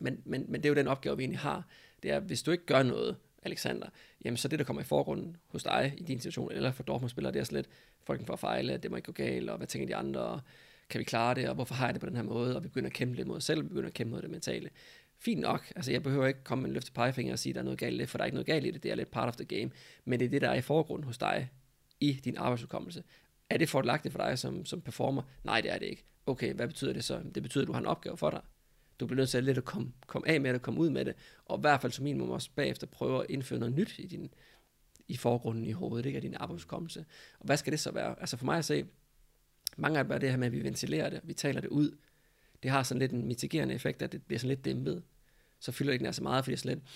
men, men, men det er jo den opgave, vi egentlig har. Det er, hvis du ikke gør noget, Alexander, jamen så det, der kommer i forgrunden hos dig i din situation, eller for Dortmund-spillere, det er slet, lidt frygten for at fejle, det må ikke gå galt, og hvad tænker de andre, og kan vi klare det, og hvorfor har jeg det på den her måde, og vi begynder at kæmpe lidt mod os selv, vi begynder at kæmpe mod det mentale. Fint nok, altså jeg behøver ikke komme med en løfte pegefinger og sige, at der er noget galt i det, for der er ikke noget galt i det, det er lidt part of the game, men det er det, der er i forgrunden hos dig, i din arbejdsudkommelse. Er det fordelagtigt for dig som, som performer? Nej, det er det ikke. Okay, hvad betyder det så? Det betyder, at du har en opgave for dig. Du bliver nødt til at lidt at komme, komme af med det, komme ud med det, og i hvert fald som minimum også bagefter prøve at indføre noget nyt i din, i forgrunden i hovedet, ikke, af din arbejdskommelse. Og hvad skal det så være? Altså for mig at se, mange af det er det her med, at vi ventilerer det, vi taler det ud. Det har sådan lidt en mitigerende effekt, at det bliver sådan lidt dæmpet. Så fylder det ikke nær så meget, fordi det slet, sådan lidt,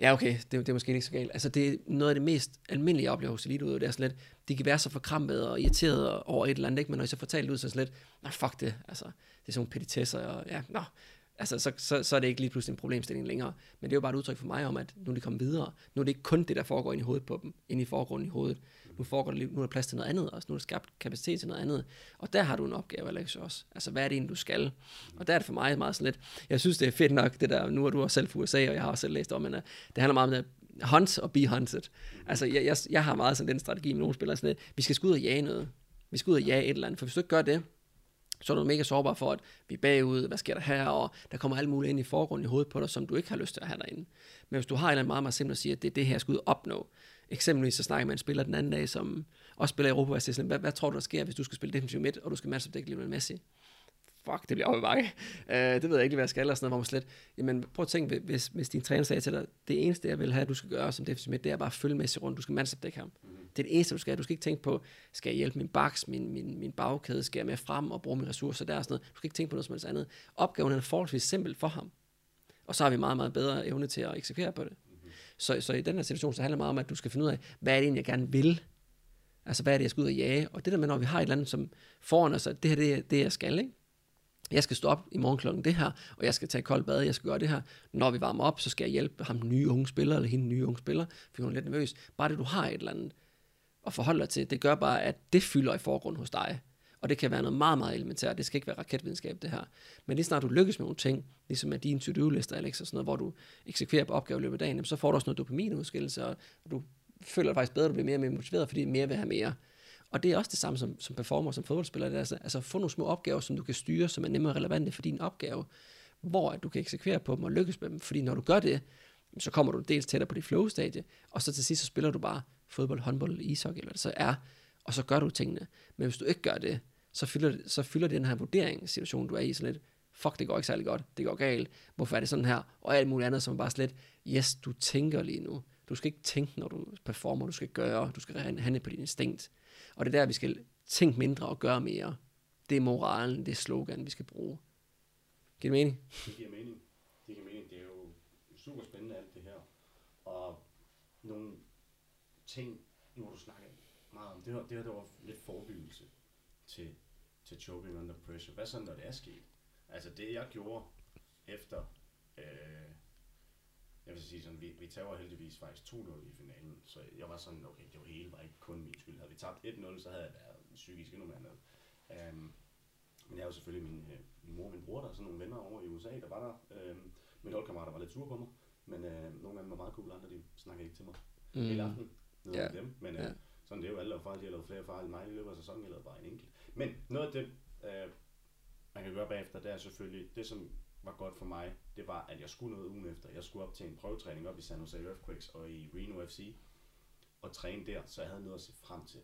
ja okay, det, det er måske ikke så galt. Altså det er noget af det mest almindelige, jeg oplever hos eliteudøvere, det er sådan lidt, de kan være så forkrampet og irriteret over et eller andet, ikke? men når jeg så fortalt ud, så er sådan lidt, nej fuck det, altså det er sådan nogle petitesser, og ja, nå, altså, så, så, så er det ikke lige pludselig en problemstilling længere. Men det er jo bare et udtryk for mig om, at nu er de kommet videre. Nu er det ikke kun det, der foregår ind i hovedet på dem, ind i forgrunden i hovedet. Nu, foregår det, nu er der plads til noget andet også. Nu er der skabt kapacitet til noget andet. Og der har du en opgave, Alex, også. Altså, hvad er det egentlig, du skal? Og der er det for mig meget sådan lidt, jeg synes, det er fedt nok, det der, nu er du også selv fra USA, og jeg har også selv læst om, men uh, det handler meget om det hunt og be hunted. Altså, jeg, jeg, jeg har meget sådan den strategi med nogle spillere, sådan lidt, vi skal skulle ud og jage noget. Vi skal ud og jage et eller andet, for hvis du ikke gør det, så er du mega sårbar for, at vi er bagud, hvad sker der her, og der kommer alt muligt ind i forgrunden i hovedet på dig, som du ikke har lyst til at have derinde. Men hvis du har en eller anden meget, meget simpelt at sige, at det er det her, jeg skal ud og opnå, Eksempelvis så snakker man en spiller den anden dag, som også spiller i Europa, sådan, hvad, hvad tror du, der sker, hvis du skal spille defensiv midt, og du skal matche dække Lionel Messi? Fuck, det bliver over mange. Uh, det ved jeg ikke, hvad jeg skal, eller sådan noget, hvor man slet, jamen prøv at tænke, hvis, hvis din træner sagde til dig, det eneste, jeg vil have, at du skal gøre som defensiv midt, det er bare at følge Messi rundt, du skal matche dække ham. Mm. Det er det eneste, du skal. Du skal ikke tænke på, skal jeg hjælpe min baks, min, min, min bagkæde, skal jeg med frem og bruge mine ressourcer der og sådan noget. Du skal ikke tænke på noget som helst andet. Opgaven er forholdsvis simpel for ham. Og så har vi meget, meget bedre evne til at eksekvere på det. Mm-hmm. Så, så i den her situation, så handler det meget om, at du skal finde ud af, hvad er det egentlig, jeg gerne vil? Altså, hvad er det, jeg skal ud og jage? Og det der med, når vi har et eller andet som foran os, at det her, det er det, jeg skal, ikke? Jeg skal stå op i morgen klokken det her, og jeg skal tage koldt bad, jeg skal gøre det her. Når vi varmer op, så skal jeg hjælpe ham den nye unge spiller, eller hende den nye unge spiller, for hun er lidt nervøs. Bare det, du har et eller andet at forholde dig til, det gør bare, at det fylder i forgrunden hos dig. Og det kan være noget meget, meget elementært. Det skal ikke være raketvidenskab, det her. Men lige snart du lykkes med nogle ting, ligesom med dine to-do-lister, Alex, og sådan noget, hvor du eksekverer på opgaver i løbet af dagen, så får du også noget dopaminudskillelse, og du føler dig faktisk bedre, du bliver mere og mere motiveret, fordi mere vil have mere. Og det er også det samme som, som performer, som fodboldspiller. Det er altså, altså få nogle små opgaver, som du kan styre, som er nemmere relevante for din opgave, hvor at du kan eksekvere på dem og lykkes med dem. Fordi når du gør det, så kommer du dels tættere på dit flow-stadie, og så til sidst så spiller du bare fodbold, håndbold, ishockey, eller hvad det så er, og så gør du tingene. Men hvis du ikke gør det, så fylder, så fylder det den her vurderingssituation, du er i, sådan lidt, fuck, det går ikke særlig godt, det går galt, hvorfor er det sådan her, og alt muligt andet, som bare slet, yes, du tænker lige nu. Du skal ikke tænke, når du performer, du skal gøre, du skal handle på din instinkt. Og det er der, vi skal tænke mindre og gøre mere. Det er moralen, det er slogan, vi skal bruge. Giver det mening?
Det giver mening. Det giver mening. Det er jo super spændende alt det her. Og nogle ting, nu har du snakket meget om, det her, det her der var lidt forebyggelse til, til choking under pressure. Hvad så, når det er sket? Altså det, jeg gjorde efter, øh, jeg vil sige sådan, vi, vi tager heldigvis faktisk 2-0 i finalen, så jeg var sådan, okay, det var hele var ikke kun min skyld. Havde vi tabt 1-0, så havde jeg været psykisk endnu mere ned. Um, men jeg er jo selvfølgelig min, øh, min mor og min bror, der er sådan nogle venner over i USA, der var der. Um, mine holdkammerater var lidt sure på mig, men uh, nogle af dem var meget cool, andre de snakkede ikke til mig mm. hele aften. Yeah. dem, men yeah. sådan det er jo alle, der fejl, de har lavet flere fejl end mig i løbet af sæsonen, jeg lavede bare en enkelt. Men noget af det, uh, man kan gøre bagefter, det er selvfølgelig, det som var godt for mig, det var, at jeg skulle noget ugen efter. Jeg skulle op til en prøvetræning op i San Jose Earthquakes og i Reno FC, og træne der, så jeg havde noget at se frem til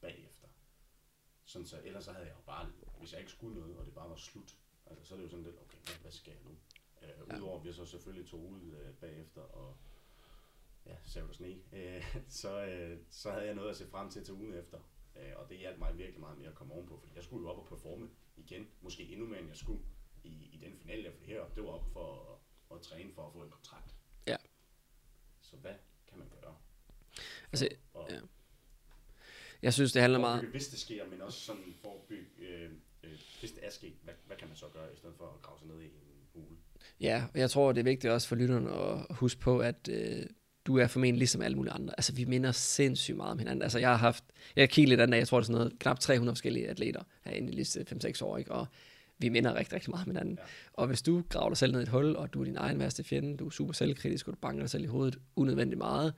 bagefter. Sådan så, ellers så havde jeg jo bare, hvis jeg ikke skulle noget, og det bare var slut, altså, så er det jo sådan lidt, okay, hvad, hvad skal jeg nu? Ja. Udover at vi så selvfølgelig tog ud uh, bagefter, og ja, sav og sne, uh, så, uh, så havde jeg noget at se frem til til ugen efter. Uh, og det hjalp mig virkelig meget mere at komme ovenpå, fordi jeg skulle jo op og performe igen, måske endnu mere end jeg skulle i, i den finale, for her, det var op for at, at træne for at få en kontrakt.
Ja.
Så hvad kan man gøre?
Altså, og, ja. Jeg synes, det handler meget...
Hvis det sker, men også sådan forebygge, øh, øh, hvis det er sket, hvad, hvad kan man så gøre, i stedet for at grave sig ned i en hule?
Ja, og jeg tror, det er vigtigt også for lytterne at huske på, at øh, du er formentlig ligesom alle mulige andre. Altså, vi minder sindssygt meget om hinanden. Altså, jeg har haft, jeg har kigget lidt anden dag, jeg tror, det er sådan noget, knap 300 forskellige atleter herinde i de sidste 5-6 år, ikke? Og vi minder rigtig, rigtig meget om hinanden. Ja. Og hvis du graver dig selv ned i et hul, og du er din egen værste fjende, du er super selvkritisk, og du banker dig selv i hovedet unødvendigt meget,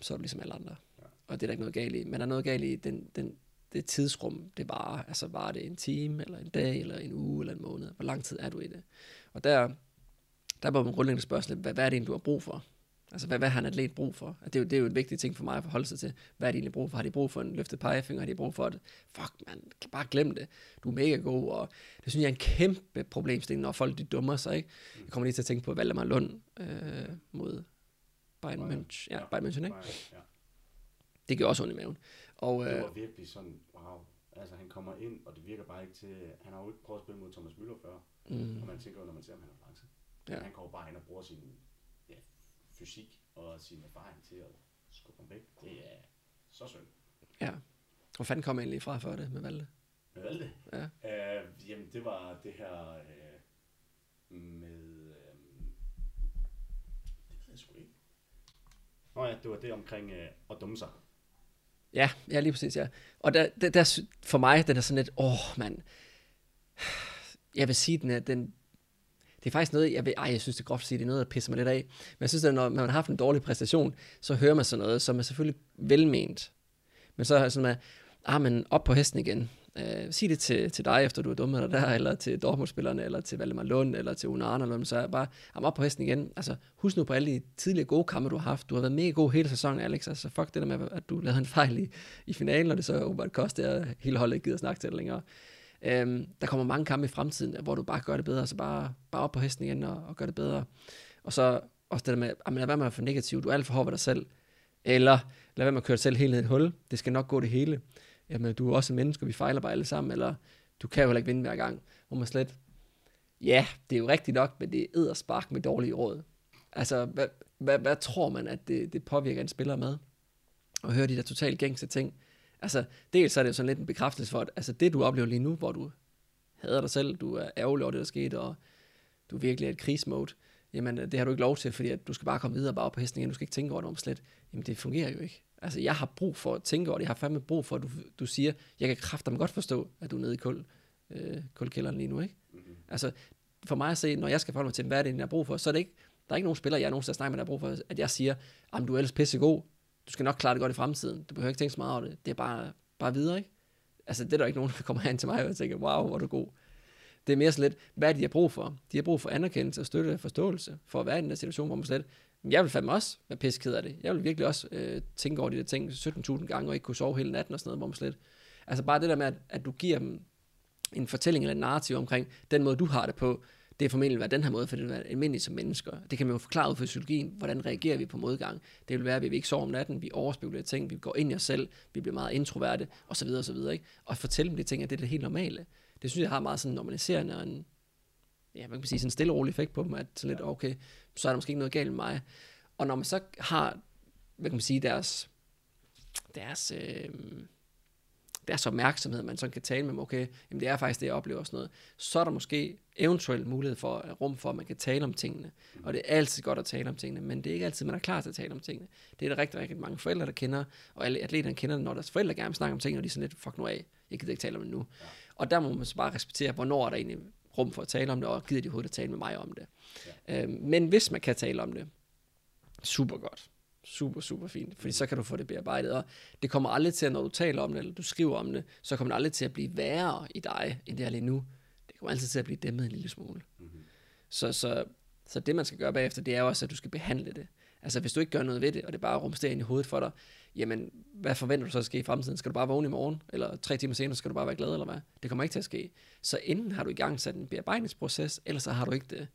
så er du ligesom alle andre. Ja. Og det er der ikke noget galt i. Men der er noget galt i den, den, det tidsrum, det bare, altså var det en time, eller en dag, eller en uge, eller en måned. Hvor lang tid er du i det? Og der, der må man grundlæggende spørge hvad, hvad er det egentlig, du har brug for? Altså, hvad, hvad har en atlet brug for? Det er, jo, det er jo et vigtigt ting for mig at forholde sig til. Hvad er de egentlig brug for? Har de brug for en løftet pegefinger? Har de brug for det? Fuck, man, bare glemme det. Du er mega god, og det synes jeg er en kæmpe problemstilling, når folk de dummer sig, ikke? Jeg kommer lige til at tænke på Valdemar Lund øh, mod Bayern München. Ja, Bayern München, ikke? Det gør også ondt i maven.
Og, øh, det var virkelig sådan, wow. Altså, han kommer ind, og det virker bare ikke til... Han har jo ikke prøvet at spille mod Thomas Müller før. Mm. Og man tænker jo, når man ser, om han er langsom. Ja. Han går bare ind og bruger sin fysik og sin erfaring til at skubbe ham væk. Det er så synd.
Ja. Hvor fanden kom egentlig fra for det med Valde?
Med Valde? Ja. Uh, jamen, det var det her uh, med... Uh, det ved jeg sgu ikke. Nå ja, det var det omkring uh, at dumme sig.
Ja, ja, lige præcis, ja. Og der, der, der, for mig, den er sådan lidt, åh, oh, mand. Jeg vil sige, den er, den, det er faktisk noget, jeg, ved, ej, jeg synes, det er groft at sige, det er noget, der pisser mig lidt af. Men jeg synes, at når man har haft en dårlig præstation, så hører man sådan noget, som er selvfølgelig velment. Men så er sådan, at, ah, men op på hesten igen. Øh, sig det til, til dig, efter du er dummet dig der, eller til Dortmund-spillerne, eller til Valdemar Lund, eller til Una Arne, eller så er bare, am op på hesten igen. Altså, husk nu på alle de tidligere gode kampe, du har haft. Du har været mega god hele sæsonen, Alex. Altså, fuck det der med, at du lavede en fejl i, i finalen, og det så åbenbart koste, at hele holdet ikke gider snakke til det længere. Øhm, der kommer mange kampe i fremtiden, hvor du bare gør det bedre, så bare, bare op på hesten igen og, og gør det bedre. Og så også det der med, ah, at lad være med at være for negativ, du er alt for hård ved dig selv. Eller lad være med at køre dig selv helt ned i et hul. Det skal nok gå det hele jamen du er også en menneske, og vi fejler bare alle sammen, eller du kan jo heller ikke vinde hver gang. Hvor man slet, ja, det er jo rigtigt nok, men det er spark med dårlige råd. Altså, hvad, hvad, hvad tror man, at det, det påvirker en spiller med? Og høre de der totalt gængse ting. Altså, dels er det jo sådan lidt en bekræftelse for, at altså, det du oplever lige nu, hvor du hader dig selv, du er ærgerlig over det, der skete, og du virkelig er et krigsmode, jamen det har du ikke lov til, fordi at du skal bare komme videre bare på hesten igen, du skal ikke tænke over det om slet. Jamen det fungerer jo ikke. Altså, jeg har brug for at tænke over det. Jeg har fandme brug for, at du, du siger, jeg kan kræfte godt forstå, at du er nede i kul, øh, kulkælderen lige nu, ikke? Mm-hmm. Altså, for mig at se, når jeg skal forholde mig til, hvad er det, jeg har brug for, så er det ikke, der er ikke nogen spiller, jeg nogensinde snakker med, der har brug for, at jeg siger, at du er ellers pissegod, du skal nok klare det godt i fremtiden, du behøver ikke tænke så meget over det, det er bare, bare videre, ikke? Altså, det er der ikke nogen, der kommer hen til mig og tænker, wow, hvor er du god. Det er mere så lidt, hvad er det, de har brug for? De har brug for anerkendelse og støtte og forståelse, for at være i den der situation, hvor man slet, jeg vil fandme også være pisseked af det. Jeg vil virkelig også øh, tænke over de der ting 17.000 gange, og ikke kunne sove hele natten og sådan noget, hvor man slet... Altså bare det der med, at, at du giver dem en fortælling eller en narrativ omkring den måde, du har det på, det er formentlig være den her måde, for det vil være almindeligt som mennesker. Det kan man jo forklare ud fra fysiologien, hvordan reagerer vi på modgang. Det vil være, at vi ikke sover om natten, vi overspekulerer ting, vi går ind i os selv, vi bliver meget introverte, osv. osv. Ikke? Og fortælle dem de ting, at det er det helt normale. Det synes jeg har meget sådan normaliserende og en, ja, man kan sige, sådan en stille og rolig effekt på dem, at så lidt, okay, så er der måske ikke noget galt med mig. Og når man så har, hvad kan man sige, deres, deres, øh, deres opmærksomhed, man så kan tale med dem, okay, jamen det er faktisk det, jeg oplever og sådan noget, så er der måske eventuelt mulighed for, rum for, at man kan tale om tingene. Og det er altid godt at tale om tingene, men det er ikke altid, man er klar til at tale om tingene. Det er der rigtig, rigtig mange forældre, der kender, og alle atleterne kender når deres forældre gerne vil snakke om tingene, og de er sådan lidt, fuck nu af, jeg gider ikke tale om det nu. Ja. Og der må man så bare respektere, hvornår er der egentlig rum for at tale om det, og gider de overhovedet at tale med mig om det. Ja. Øhm, men hvis man kan tale om det, super godt. Super, super fint. Fordi så kan du få det bearbejdet. Og det kommer aldrig til, at når du taler om det, eller du skriver om det, så kommer det aldrig til at blive værre i dig, end det er lige nu. Det kommer altid til at blive dæmmet en lille smule. Mm-hmm. Så, så, så det, man skal gøre bagefter, det er også, at du skal behandle det. Altså, hvis du ikke gør noget ved det, og det bare rumsterer ind i hovedet for dig, jamen, hvad forventer du så at ske i fremtiden? Skal du bare vågne i morgen, eller tre timer senere, skal du bare være glad, eller hvad? Det kommer ikke til at ske. Så enten har du i gang sat en bearbejdningsproces, eller så har du ikke det.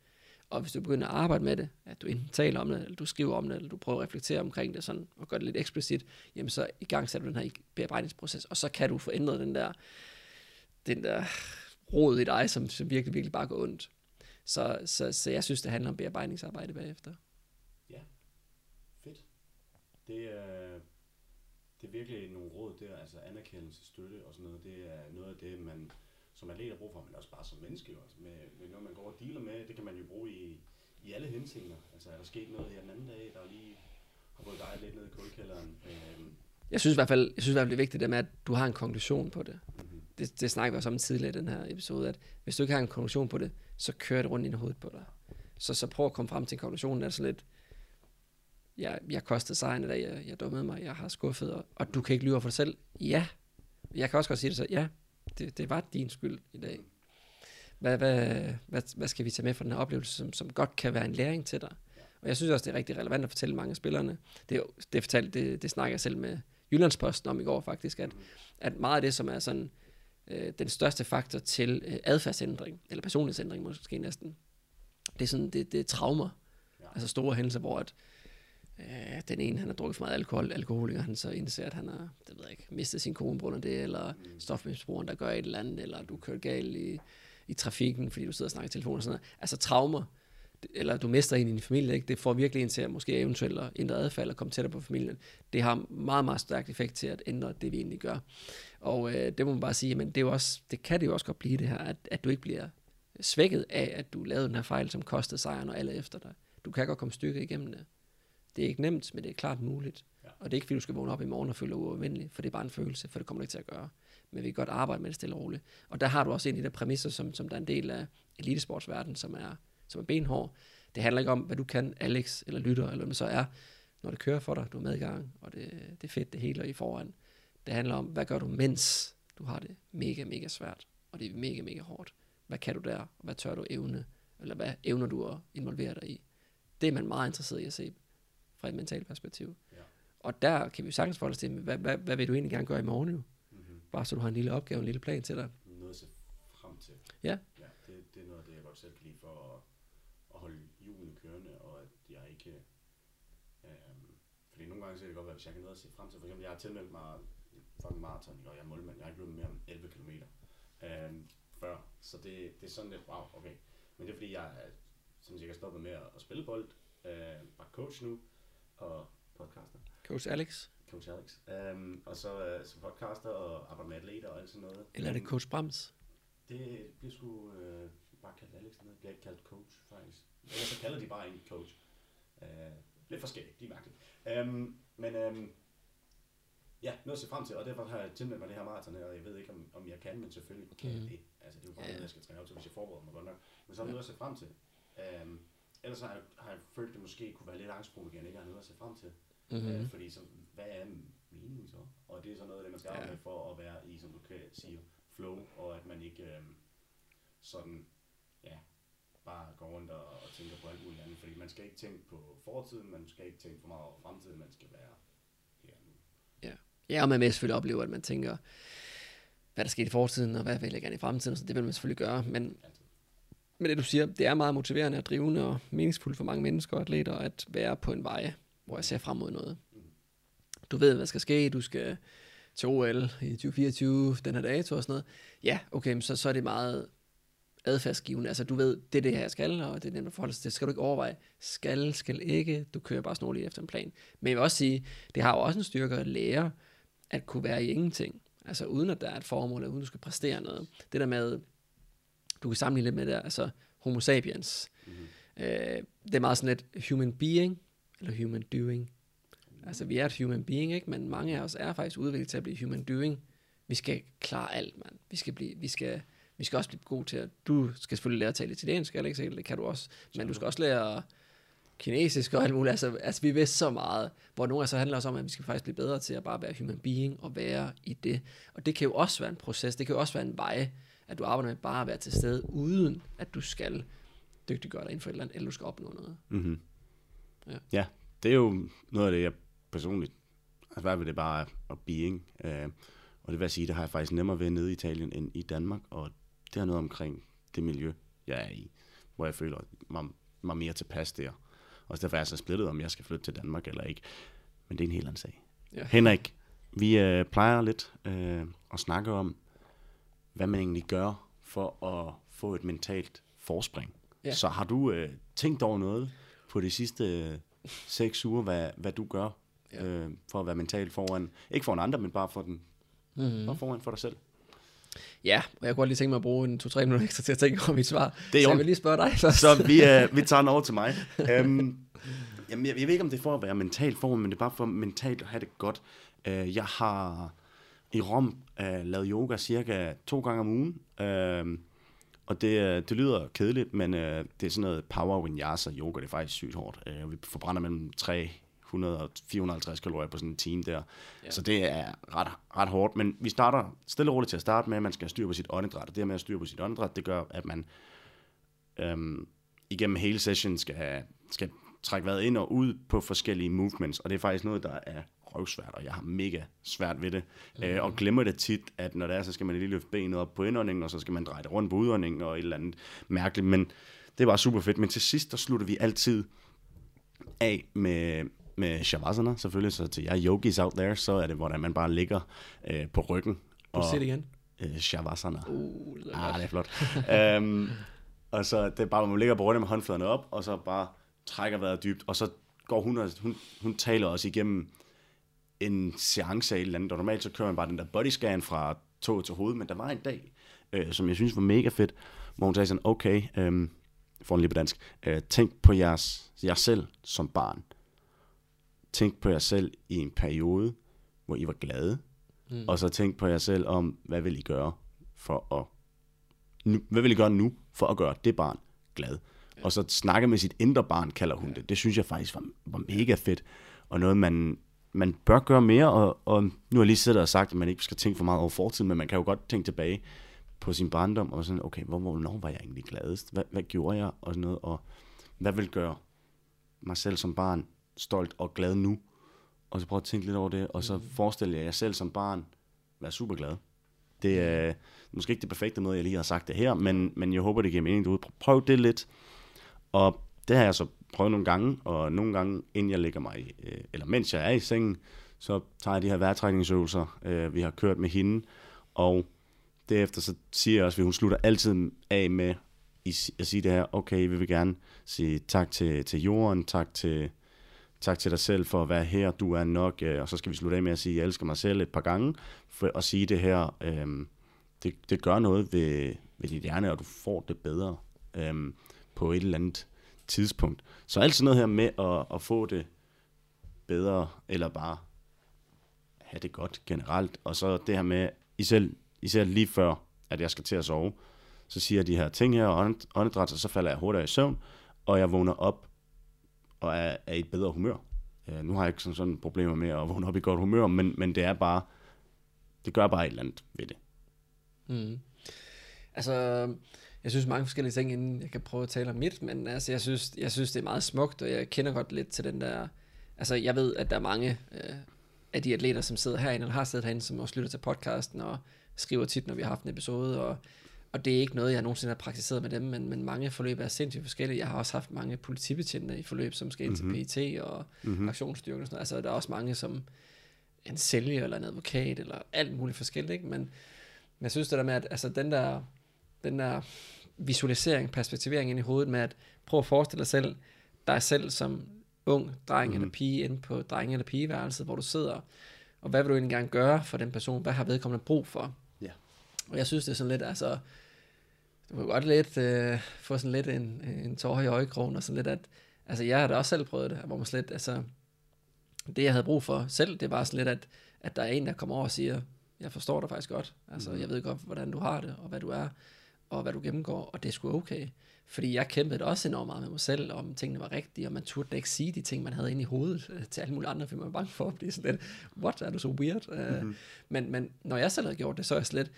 Og hvis du begynder at arbejde med det, at du enten taler om det, eller du skriver om det, eller du prøver at reflektere omkring det, sådan, og gør det lidt eksplicit, jamen så i gang sætter du den her bearbejdningsproces, og så kan du få ændret den der, den der rod i dig, som, som virkelig, virkelig bare går ondt. Så, så, så jeg synes, det handler om bearbejdningsarbejde bagefter.
Ja, fedt. Det er, det er virkelig nogle råd der, altså anerkendelse, støtte og sådan noget, det er noget af det, man som atlet har brug for, men også bare som menneske. Jo. Altså med, med noget, man går og dealer med, det kan man jo bruge i, i alle henseender. Altså er der sket noget her den anden dag, der lige har fået dig lidt ned i kuldkælderen? Øhm.
Jeg synes i hvert fald, jeg synes i hvert fald, det er vigtigt, det med, at du har en konklusion på det. Mm-hmm. Det, det snakker vi også om tidligere i den her episode, at hvis du ikke har en konklusion på det, så kører det rundt i hovedet på dig. Så, så prøv at komme frem til en konklusion, der er så lidt, jeg, jeg kostede sejren i dag, jeg, jeg dummede mig, jeg har skuffet, og, og du kan ikke lyve for dig selv. Ja, jeg kan også godt sige det så, ja, det, det var din skyld i dag. Hvad, hvad, hvad, hvad skal vi tage med fra den her oplevelse, som, som godt kan være en læring til dig? Og jeg synes også, det er rigtig relevant at fortælle mange af spillerne. Det, det, fortalt, det, det snakker jeg selv med Jyllandsposten om i går faktisk, at, at meget af det, som er sådan øh, den største faktor til øh, adfærdsændring, eller personlighedsændring måske næsten, det er sådan, det, det er traumer. Ja. Altså store hændelser, hvor at, øh, den ene, han har drukket for meget alkohol, alkoholiker, han så indser, at han har, det ved jeg ikke, mistet sin kone på det, eller mm. stofmisbrugeren, der gør et eller andet, eller du kører galt i, i trafikken, fordi du sidder og snakker i telefon og sådan noget. Altså traumer, eller du mister en i din familie, ikke? det får virkelig en til at måske eventuelt at ændre adfærd, eller komme tættere på familien. Det har meget, meget stærkt effekt til at ændre det, vi egentlig gør. Og øh, det må man bare sige, men det, er jo også, det kan det jo også godt blive det her, at, at du ikke bliver svækket af, at du lavede den her fejl, som kostede sejren og alle efter dig. Du kan godt komme stykket igennem det. Det er ikke nemt, men det er klart muligt. Ja. Og det er ikke, fordi du skal vågne op i morgen og føle dig uafvindelig, for det er bare en følelse, for det kommer du ikke til at gøre. Men vi kan godt arbejde med det stille og roligt. Og der har du også en af de der præmisser, som, som der er en del af elitesportsverdenen, som er, som er benhård. Det handler ikke om, hvad du kan, Alex, eller lytter, eller hvad man så er, når det kører for dig, du er med i gang, og det, det er fedt, det hele er i foran. Det handler om, hvad gør du, mens du har det mega, mega svært, og det er mega, mega hårdt. Hvad kan du der? Hvad tør du evne? Eller hvad evner du at involvere dig i? Det er man meget interesseret i at se fra et mentalt perspektiv. Ja. Og der kan vi sagtens forholde os til, hvad, hvad, hvad vil du egentlig gerne gøre i morgen jo? Mm-hmm. Bare så du har en lille opgave, en lille plan til dig.
Noget at se frem til.
Ja.
ja det, det er noget af det, jeg godt selv kan lide for at, at holde julen kørende, og at jeg ikke... Øhm, fordi nogle gange så kan det godt være, hvis jeg kan noget at se frem til. For eksempel, jeg har tilmeldt mig fucking maraton, og jeg er målmand. Jeg har ikke løbet mere end 11 km øhm, før. Så det, det er sådan lidt, wow, okay. Men det er fordi, jeg er som sikkert stoppet med at, at spille bold. Øh, bare coach nu, og podcaster.
Coach Alex.
Coach Alex. Um, og så uh, som podcaster og arbejder med atleter og alt sådan noget.
Eller er det Coach Brams?
Det bliver sgu uh, bare kaldt Alex, det bliver ikke kaldt coach faktisk. Eller så kalder de bare en coach. Uh, lidt forskelligt, de er mærkeligt. Um, men um, ja, noget at se frem til, og derfor har jeg tilmeldt mig det her maraton her, og jeg ved ikke, om, om jeg kan, men selvfølgelig kan mm. jeg det. Altså, det er jo bare yeah. noget, jeg skal træne op til, hvis jeg forbereder mig godt nok. Men så er det noget at se frem til. Um, ellers har jeg, har jeg følt, at det måske kunne være lidt angstprovokerende, ikke at have noget at se frem til. Mm-hmm. Uh, fordi så, hvad er meningen så? Og det er så noget af det, man skal arbejde ja. med for at være i, som du kan sige, flow, og at man ikke um, sådan, ja, bare går rundt og, og tænker på alt muligt andet. Fordi man skal ikke tænke på fortiden, man skal ikke tænke for meget over fremtiden, man skal være her nu.
Ja, ja og man vil selvfølgelig opleve, at man tænker, hvad der skete i fortiden, og hvad vil jeg gerne i fremtiden, så det vil man selvfølgelig gøre. Men, men det du siger, det er meget motiverende og drivende og meningsfuldt for mange mennesker og atleter at være på en vej, hvor jeg ser frem mod noget. Du ved, hvad skal ske, du skal til OL i 2024, den her dato og sådan noget. Ja, okay, så, så er det meget adfærdsgivende. Altså, du ved, det er det her, jeg skal, og det er nemt at forholde sig til. Skal du ikke overveje, skal, skal ikke, du kører bare snorligt efter en plan. Men jeg vil også sige, det har jo også en styrke at lære, at kunne være i ingenting. Altså, uden at der er et formål, eller uden at du skal præstere noget. Det der med, du kan sammenligne lidt med det, altså homo sapiens. Mm-hmm. Øh, det er meget sådan et human being, eller human doing. Altså, vi er et human being, ikke? men mange af os er faktisk udviklet til at blive human doing. Vi skal klare alt, mand. Vi skal, blive, vi skal, vi skal også blive gode til at... Du skal selvfølgelig lære at tale italiensk, Alex, det kan du også. Men du skal også lære kinesisk og alt muligt. Altså, altså vi ved så meget, hvor nogle af så handler også om, at vi skal faktisk blive bedre til at bare være human being og være i det. Og det kan jo også være en proces, det kan jo også være en vej, at du arbejder med bare at være til stede, uden at du skal dygtiggøre dig inden for et eller andet, eller du skal opnå noget.
Mm-hmm. Ja. ja, det er jo noget af det, jeg personligt har svært ved det bare at being. Øh, og det vil jeg sige, det har jeg faktisk nemmere ved nede i Italien end i Danmark, og det er noget omkring det miljø, jeg er i, hvor jeg føler mig, mig mere tilpas der. Og derfor er jeg så splittet, om jeg skal flytte til Danmark eller ikke. Men det er en helt anden sag. Ja. Henrik, vi øh, plejer lidt øh, at snakke om, hvad man egentlig gør for at få et mentalt forspring. Ja. Så har du øh, tænkt over noget på de sidste øh, seks uger, hvad, hvad du gør ja. øh, for at være mentalt foran, ikke foran andre, men bare for den, mm-hmm. bare foran for dig selv?
Ja, og jeg kunne godt lige tænke mig at bruge en to-tre minutter ekstra til at tænke over mit svar. Det er så jeg vil lige spørge dig først.
Så vi, øh, vi tager den over til mig. um, jamen, jeg, jeg ved ikke, om det er for at være mentalt foran, men det er bare for mentalt at have det godt. Uh, jeg har i Rom uh, lavet yoga cirka to gange om ugen. Uh, og det, det lyder kedeligt, men uh, det er sådan noget power vinyasa yoga, det er faktisk sygt hårdt. Uh, vi forbrænder mellem 300 450 kalorier på sådan en time der. Ja. Så det er ret, ret hårdt, men vi starter stille og roligt til at starte med, at man skal styre på sit åndedræt, og det med at styre på sit åndedræt, det gør, at man øhm, igennem hele session skal, skal trække vejret ind og ud på forskellige movements, og det er faktisk noget, der er røvsvært, og jeg har mega svært ved det. Mm. Øh, og glemmer det tit, at når det er, så skal man lige løfte benet op på indåndingen, og så skal man dreje det rundt på udåndingen og et eller andet mærkeligt. Men det var super fedt. Men til sidst, der slutter vi altid af med, med Shavasana, selvfølgelig. Så til jer yogis out there, så er det, hvordan man bare ligger øh, på ryggen.
Og, du det igen?
Øh, Shavasana.
Uh, det er
ah, det er flot. um, og så det er bare, hvor man ligger på ryggen med håndfladerne op, og så bare trækker vejret dybt, og så går hun, hun, hun taler også igennem en seance af et eller andet, og normalt så kører man bare den der body scan fra tog til hoved, men der var en dag, øh, som jeg synes var mega fedt, hvor hun sagde sådan, okay, øh, for en lige på dansk, øh, tænk på jeres, jer selv som barn. Tænk på jer selv i en periode, hvor I var glade, mm. og så tænk på jer selv om, hvad vil I gøre for at, nu, hvad vil I gøre nu for at gøre det barn glad? Ja. Og så snakke med sit indre barn, kalder hun ja. det. Det synes jeg faktisk var, var mega fedt, og noget man man bør gøre mere, og, og nu har jeg lige siddet og sagt, at man ikke skal tænke for meget over fortiden, men man kan jo godt tænke tilbage på sin barndom, og sådan, okay, hvor, hvornår var jeg egentlig gladest? Hvad, hvad gjorde jeg? Og sådan noget, og hvad vil gøre mig selv som barn stolt og glad nu? Og så prøve at tænke lidt over det, og så mm. forestille jer jeg selv som barn være super glad. Det er måske ikke det perfekte måde, jeg lige har sagt det her, men, men jeg håber, det giver mening derude. Prøv det lidt. Og det har jeg så prøvet nogle gange, og nogle gange, inden jeg lægger mig, øh, eller mens jeg er i sengen, så tager jeg de her vejrtrækningsøvelser, øh, vi har kørt med hende, og derefter så siger jeg også, at hun slutter altid af med at sige det her, okay, vi vil gerne sige tak til, til jorden, tak til, tak til dig selv for at være her, du er nok, øh, og så skal vi slutte af med at sige, jeg elsker mig selv et par gange, for at sige det her, øh, det, det gør noget ved, ved dit hjerne, og du får det bedre øh, på et eller andet tidspunkt. Så alt sådan noget her med at, at få det bedre, eller bare have det godt generelt, og så det her med, især, især lige før, at jeg skal til at sove, så siger jeg de her ting her, og åndedræt, og så falder jeg hurtigere i søvn, og jeg vågner op og er, er i et bedre humør. Uh, nu har jeg ikke sådan, sådan problemer med at vågne op i godt humør, men, men det er bare, det gør bare et eller andet ved det.
Mm. Altså, jeg synes mange forskellige ting, inden jeg kan prøve at tale om mit, men altså, jeg synes, jeg synes, det er meget smukt, og jeg kender godt lidt til den der, altså, jeg ved, at der er mange øh, af de atleter, som sidder herinde, eller har siddet herinde, som også lytter til podcasten, og skriver tit, når vi har haft en episode, og, og det er ikke noget, jeg nogensinde har praktiseret med dem, men, men mange forløb er sindssygt forskellige. Jeg har også haft mange politibetjente i forløb, som skal ind til mm-hmm. PET og mm-hmm. aktionsstyrken og sådan noget. Altså, der er også mange, som en sælger eller en advokat, eller alt muligt forskelligt, ikke? Men, men jeg synes det der med, at altså, den der, den der visualisering, perspektivering ind i hovedet med at prøve at forestille dig selv, dig selv som ung dreng mm. eller pige inde på drenge- eller pigeværelset, hvor du sidder, og hvad vil du egentlig gerne gøre for den person? Hvad har vedkommende brug for?
Ja.
Og jeg synes, det er sådan lidt, altså, du kan godt lidt øh, få sådan lidt en, en tår i øjekrogen, og sådan lidt, at, altså jeg har da også selv prøvet det, hvor man slet, altså, det jeg havde brug for selv, det var sådan lidt, at, at der er en, der kommer over og siger, jeg forstår dig faktisk godt, altså mm. jeg ved godt, hvordan du har det, og hvad du er, og hvad du gennemgår, og det er sgu okay. Fordi jeg kæmpede også enormt meget med mig selv, om tingene var rigtige, og man turde ikke sige de ting, man havde inde i hovedet øh, til alle mulige andre, fordi man var bange for at blive sådan lidt, what, er du så weird? Mm-hmm. Uh, men, men når jeg selv havde gjort det, så er jeg slet,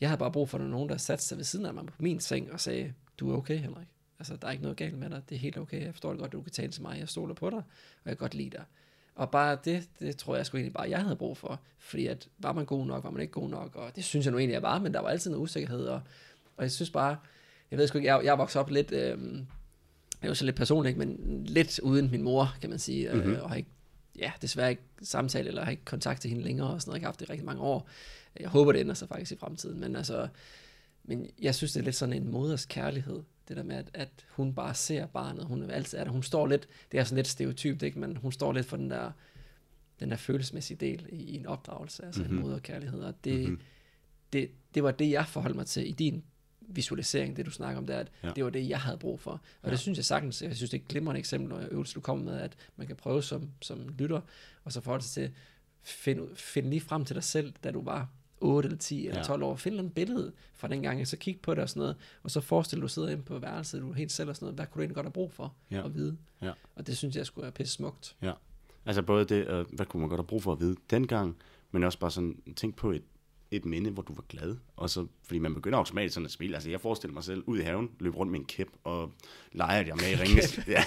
jeg havde bare brug for nogen, der satte sig ved siden af mig på min seng og sagde, du er okay, Henrik. Altså, der er ikke noget galt med dig, det er helt okay, jeg forstår det godt, du kan tale til mig, jeg stoler på dig, og jeg kan godt lide dig. Og bare det, det tror jeg sgu egentlig bare, jeg havde brug for. Fordi at, var man god nok, var man ikke god nok, og det synes jeg nu egentlig, jeg var, men der var altid noget usikkerhed, og, og jeg synes bare, jeg ved sgu ikke, jeg, jeg voksede op lidt, øh, jeg er så lidt personligt, men lidt uden min mor, kan man sige, mm-hmm. øh, mhm. og har ikke, ja, desværre ikke samtale, eller har ikke kontakt til hende længere, og sådan noget, har haft det i rigtig mange år. Jeg håber, det ender sig faktisk i fremtiden, men altså, men jeg synes, det er lidt sådan en moders kærlighed, det der med, at, at hun bare ser barnet, hun er altid er der, hun står lidt, det er sådan lidt stereotypt, ikke? men hun står lidt for den der, den der følelsesmæssige del i, i en opdragelse, altså mm-hmm. en moderkærlighed, og det, mm-hmm. det, det var det, jeg forholdt mig til i din visualisering, det du snakker om der, at ja. det var det, jeg havde brug for. Og ja. det synes jeg sagtens, jeg synes, det er et glimrende eksempel, og øvelse, du kommer med, at man kan prøve som, som lytter, og så forholde sig til, finde find lige frem til dig selv, da du var 8 eller 10 eller 12 ja. år, find et billede fra den gang, så kig på det og sådan noget, og så forestil dig, du sidder inde på værelset, du er helt selv og sådan noget, hvad kunne du egentlig godt have brug for ja. at vide? Ja. Og det synes jeg skulle være pisse smukt.
Ja, altså både det, uh, hvad kunne man godt have brug for at vide dengang, men også bare sådan, tænk på et et minde, hvor du var glad. Og så, fordi man begynder automatisk sådan at spille. Altså, jeg forestiller mig selv ud i haven, løbe rundt med en kæp, og leger jeg med i Ringens... ja,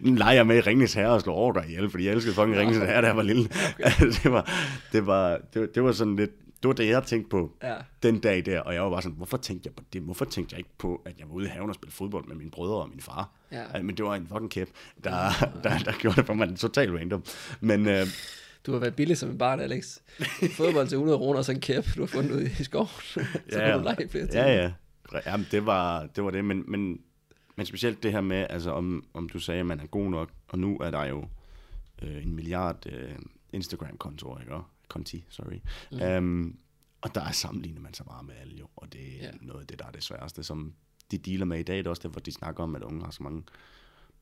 leger med i Ringens Herre og slår over dig ihjel, fordi jeg elskede fucking Ringens Herre, da jeg var lille. Altså, det, var, det, var, det, var, det var sådan lidt... Det var det, jeg tænkte på ja. den dag der, og jeg var bare sådan, hvorfor tænkte jeg på det? Hvorfor tænkte jeg ikke på, at jeg var ude i haven og spille fodbold med mine brødre og min far? Ja. Altså, men det var en fucking kæp, der, der, der, der gjorde det for mig totalt random. Men, øh,
du har været billig som en barn, Alex. Fodbold til 100 kroner og så en kæp, du har fundet ud i skoven. så ja,
du lege flere timer. Ja, ja. Jamen, det var det, var det. Men, men, men specielt det her med, altså, om, om du sagde, at man er god nok, og nu er der jo øh, en milliard øh, Instagram-kontorer, ikke? Konti, sorry. Mm. Um, og der er sammenlignet man sig bare med alle jo, og det er ja. noget af det, der er det sværeste, som de dealer med i dag. Det er også derfor, de snakker om, at unge har så mange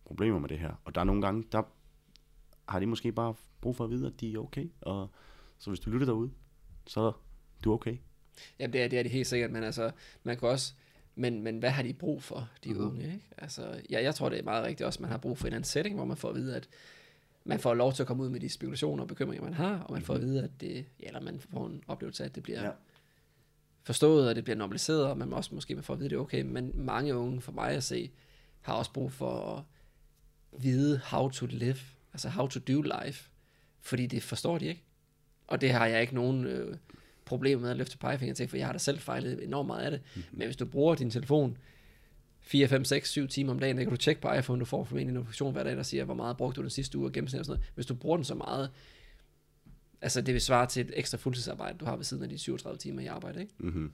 problemer med det her. Og der er nogle gange, der har de måske bare brug for at vide, at de er okay. Og så hvis du lytter derude, så er du okay.
Ja, det er, det er det helt sikkert, men altså, man kan også, men, men hvad har de brug for, de mm. unge, ikke? Altså, ja, jeg tror, det er meget rigtigt også, man har brug for en anden setting, hvor man får at vide, at man får lov til at komme ud med de spekulationer og bekymringer, man har, og man får at vide, at det, ja, eller man får en oplevelse af, at det bliver ja. forstået, og det bliver normaliseret, og man også måske får at vide, at det er okay, men mange unge, for mig at se, har også brug for at vide how to live, altså how to do life, fordi det forstår de ikke. Og det har jeg ikke nogen øh, problemer med at løfte pegefinger til, for jeg har da selv fejlet enormt meget af det. Mm-hmm. Men hvis du bruger din telefon 4, 5, 6, 7 timer om dagen, der kan du tjekke på iPhone, du får formentlig en notifikation hver dag, der siger, hvor meget brugte du den sidste uge og gennemsnit og sådan noget. Hvis du bruger den så meget, altså det vil svare til et ekstra fuldtidsarbejde, du har ved siden af de 37 timer i arbejde, ikke? Mm-hmm.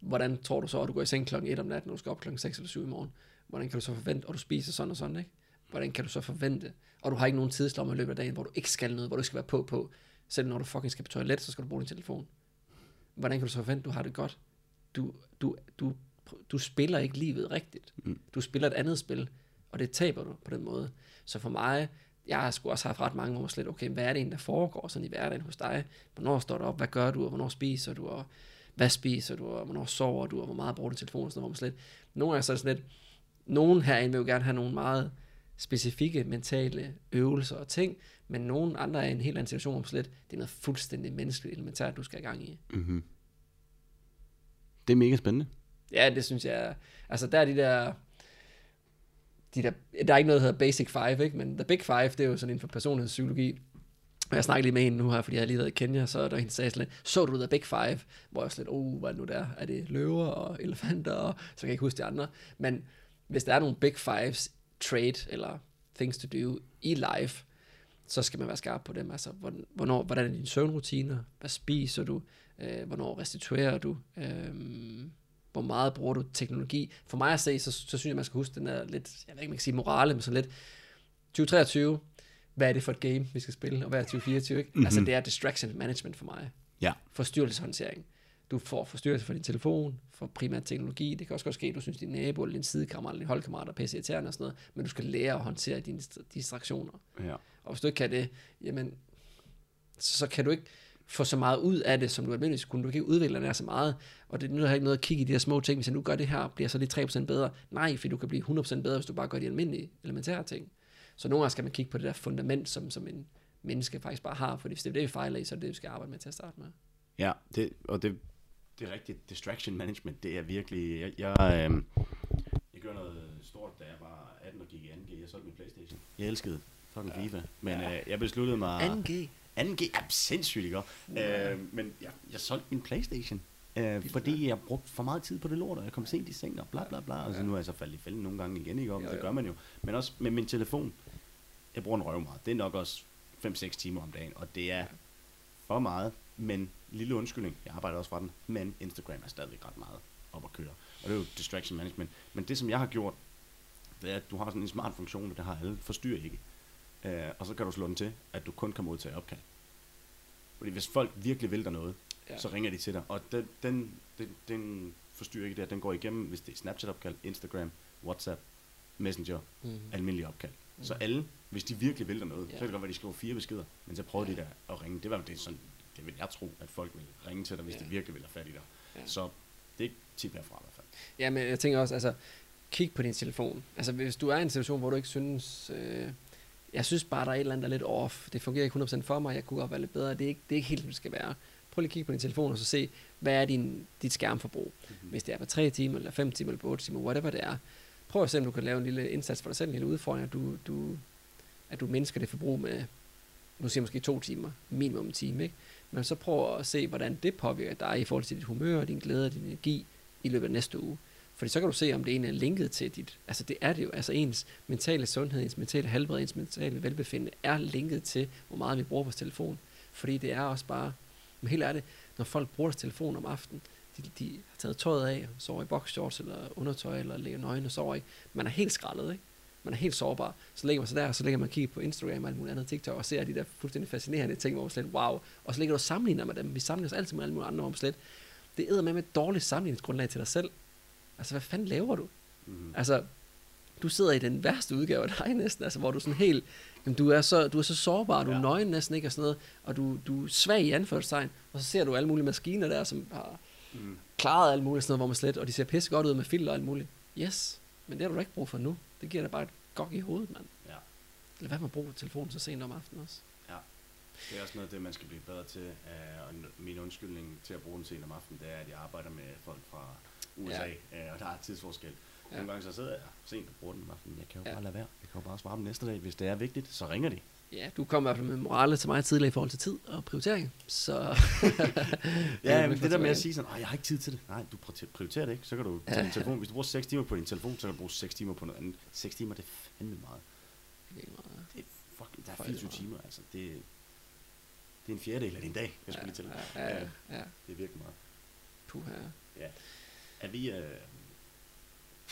Hvordan tror du så, at du går i seng klokken 1 om natten, og du skal op klokken 6 eller 7 i morgen? Hvordan kan du så forvente, og du spiser sådan og sådan, ikke? Hvordan kan du så forvente, og du har ikke nogen tidslomme i løbet af dagen, hvor du ikke skal noget, hvor du skal være på på. Selv når du fucking skal på toilet, så skal du bruge din telefon. Hvordan kan du så forvente, du har det godt? Du, du, du, du spiller ikke livet rigtigt. Mm. Du spiller et andet spil, og det taber du på den måde. Så for mig, jeg har sgu også haft ret mange år slet, okay, hvad er det egentlig, der foregår sådan i hverdagen hos dig? Hvornår står du op? Hvad gør du? Og hvornår spiser du? Og hvad spiser du? Og hvornår sover du? Og hvor meget bruger du telefon? Og sådan noget, hvor man slet, nogle gange så er det sådan lidt, nogen herinde vil jo gerne have nogle meget specifikke mentale øvelser og ting, men nogen andre er i en helt anden situation, hvor slet det er noget fuldstændig menneskeligt elementært, du skal i gang i. Mm-hmm.
Det er mega spændende.
Ja, det synes jeg. Altså der er de der, de der, der er ikke noget, der hedder Basic Five, ikke? men The Big Five, det er jo sådan inden for personlighedspsykologi. Og jeg snakker lige med hende nu her, fordi jeg har lige været i Kenya, så der hende sagde sådan lidt, så du The Big Five? Hvor jeg sådan lidt, oh, hvad er det nu der? Er det løver og elefanter? Og, så kan jeg ikke huske de andre. Men hvis der er nogle Big Fives trade eller things to do i life, så skal man være skarp på dem. Altså, hvornår, hvordan er dine søvnrutiner? Hvad spiser du? Øh, hvornår restituerer du? Øh, hvor meget bruger du teknologi? For mig at se, så, så synes jeg, man skal huske den der lidt, jeg ved ikke, man kan sige morale, men sådan lidt 2023, hvad er det for et game, vi skal spille, og hvad er 2024, ikke? Mm-hmm. Altså, det er distraction management for mig.
Ja.
Forstyrrelseshåndtering du får forstyrrelse for din telefon, for primært teknologi. Det kan også godt ske, at du synes, din nabo eller din sidekammerat eller din holdkammerat er pisse irriterende og sådan noget, men du skal lære at håndtere dine distraktioner.
Ja.
Og hvis du ikke kan det, jamen, så kan du ikke få så meget ud af det, som du almindeligvis kunne. Du kan ikke udvikle dig så meget, og det nytter ikke noget at kigge i de her små ting, hvis jeg nu gør det her, bliver så lige 3% bedre. Nej, for du kan blive 100% bedre, hvis du bare gør de almindelige elementære ting. Så nogle gange skal man kigge på det der fundament, som, som en menneske faktisk bare har, for hvis det er det, vi fejler i, så er det det, vi skal arbejde med til at starte med.
Ja, det, og det det er rigtigt. Distraction management, det er virkelig... Jeg, jeg, øh, jeg gjorde noget stort, da jeg var 18 og gik i 2G. Jeg solgte min Playstation. Jeg elskede fucking ja. FIFA. Men ja. øh, jeg besluttede mig...
2G?
2G er sindssygt, ikke? Ja. Øh, men jeg, jeg solgte min Playstation. Øh, fordi jeg brugte for meget tid på det lort, og jeg kom sent i seng og bla bla bla. Ja. Altså, nu er jeg så faldet i fælden nogle gange igen, ikke? Og jo, jo. det gør man jo. Men også med min telefon. Jeg bruger en røv meget. Det er nok også 5-6 timer om dagen, og det er for meget. Men lille undskyldning, jeg arbejder også fra den, men Instagram er stadigvæk ret meget op at køre. Og det er jo distraction management. Men det, som jeg har gjort, det er, at du har sådan en smart funktion, det har alle, forstyrrer ikke. Uh, og så kan du slå den til, at du kun kan modtage opkald. Fordi hvis folk virkelig vil dig noget, ja. så ringer de til dig. Og den, den, den, den forstyrrer ikke det, den går igennem, hvis det er Snapchat-opkald, Instagram, WhatsApp, Messenger, mm-hmm. almindelige opkald. Mm-hmm. Så alle, hvis de virkelig vil dig noget, ja. så kan det godt være, at de skriver fire beskeder, men så prøver ja. de der at ringe. Det var det sådan, det vil jeg tro, at folk vil ringe til dig, hvis ja. de virkelig vil have fat i dig. Ja. Så det er tip herfra i hvert fald.
Ja, men jeg tænker også, altså, kig på din telefon. Altså, hvis du er i en situation, hvor du ikke synes, øh, jeg synes bare, der er et eller andet, der er lidt off. Det fungerer ikke 100% for mig, jeg kunne godt være lidt bedre. Det er ikke, det er ikke helt, som det skal være. Prøv lige at kigge på din telefon, og så se, hvad er din, dit skærmforbrug. Mm-hmm. Hvis det er på 3 timer, eller 5 timer, eller på 8 timer, whatever det er. Prøv at se, om du kan lave en lille indsats for dig selv, en lille udfordring, at du, du, at du mindsker det forbrug med, nu siger jeg måske to timer, minimum en time, ikke? Men så prøv at se, hvordan det påvirker dig i forhold til dit humør, din glæde og din energi i løbet af næste uge. Fordi så kan du se, om det egentlig er linket til dit, altså det er det jo, altså ens mentale sundhed, ens mentale helbred, ens mentale velbefindende er linket til, hvor meget vi bruger vores telefon. Fordi det er også bare, men helt ærligt, når folk bruger deres telefon om aftenen, de, de har taget tøjet af, sover i boxshorts eller undertøj, eller ligger nøgne og sover i. Man er helt skrællet, ikke? Man er helt sårbar. Så ligger man så der, og så ligger man og kigger på Instagram og alt muligt andet TikTok, og ser de der fuldstændig fascinerende ting, hvor man slet, wow, og så ligger du og sammenligner med dem. Vi sammenligner os altid med alle mulige andre, hvor man slet, det æder med med et dårligt sammenligningsgrundlag til dig selv. Altså, hvad fanden laver du? Mm. Altså, du sidder i den værste udgave af dig næsten, altså, hvor du sådan helt, jamen, du, er så, du er så sårbar, du ja. er nøgen næsten ikke, og sådan noget, og du, du er svag i anførselstegn, og så ser du alle mulige maskiner der, som har mm. klaret alt muligt, sådan noget, hvor man slet, og de ser pisse godt ud med filter og alt muligt. Yes, men det har du ikke brug for nu. Det giver dig bare et gok i hovedet, mand.
Ja.
Eller hvad man bruger telefonen så sent om aftenen også.
Ja. Det er også noget af det, man skal blive bedre til. Uh, og min undskyldning til at bruge den sent om aftenen, det er, at jeg arbejder med folk fra USA, ja. uh, og der er tidsforskel. Ja. Nogle gange så sidder jeg sent og bruger den om aftenen. Jeg kan jo ja. bare lade være. Jeg kan jo bare svare dem næste dag. Hvis det er vigtigt, så ringer de.
Ja, du kom i hvert fald med morale til mig tidligere i forhold til tid og prioritering. Så
ja, men det der med at sige sådan, jeg har ikke tid til det. Nej, du prioriterer det ikke. Så kan du tage din telefon. Hvis du bruger 6 timer på din telefon, så kan du bruge 6 timer på noget andet. 6 timer, det er fandme meget. Det er meget. Det er fucking, der er 24 timer, altså. Det, det er en fjerdedel af din dag, jeg skulle ja, lige til. Ja, ja, ja. Det er virkelig meget.
Puha.
Ja. Er vi, uh,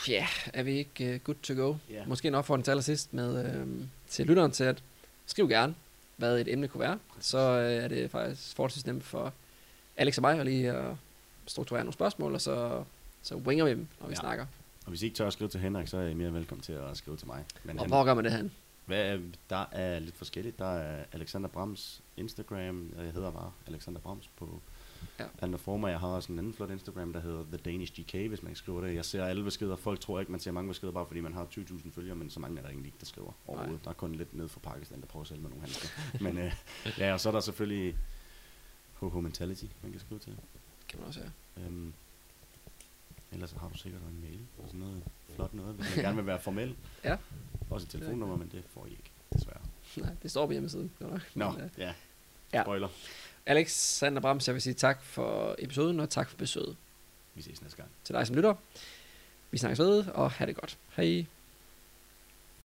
Ja, er vi ikke uh, good to go? Yeah. Måske en opfordring til allersidst med, uh, til lytteren til at skrive gerne, hvad et emne kunne være. Så uh, er det faktisk forholdsvis nemt for Alex og mig at lige uh, strukturere nogle spørgsmål, og så, så winger vi dem, når vi ja. snakker.
Og hvis I ikke tør at skrive til Henrik, så er I mere velkommen til at skrive til mig.
Men og hvor gør man det, han?
Hvad, der er lidt forskelligt. Der er Alexander Brams Instagram, jeg hedder bare Alexander Brams på Ja. Han former, jeg har også en anden flot Instagram, der hedder The Danish GK, hvis man skriver det. Jeg ser alle beskeder. Folk tror ikke, man ser mange beskeder, bare fordi man har 20.000 følgere, men så mange er der egentlig ikke, der skriver overhovedet. Der er kun lidt ned fra Pakistan, der prøver at sælge med nogle handsker. men øh, ja, og så er der selvfølgelig HH Mentality, man kan skrive til.
Kan man også, ja. Øhm,
ellers har du sikkert en mail og sådan noget flot noget, hvis man gerne vil være formel.
Ja.
Også et telefonnummer, men det får I ikke, desværre.
Nej, det står på hjemmesiden.
Nå, no, ja. ja. Spoiler.
Alexander Brams, jeg vil sige tak for episoden, og tak for besøget.
Vi ses næste gang.
Til dig som lytter. Vi snakkes ved, og have det godt. Hej.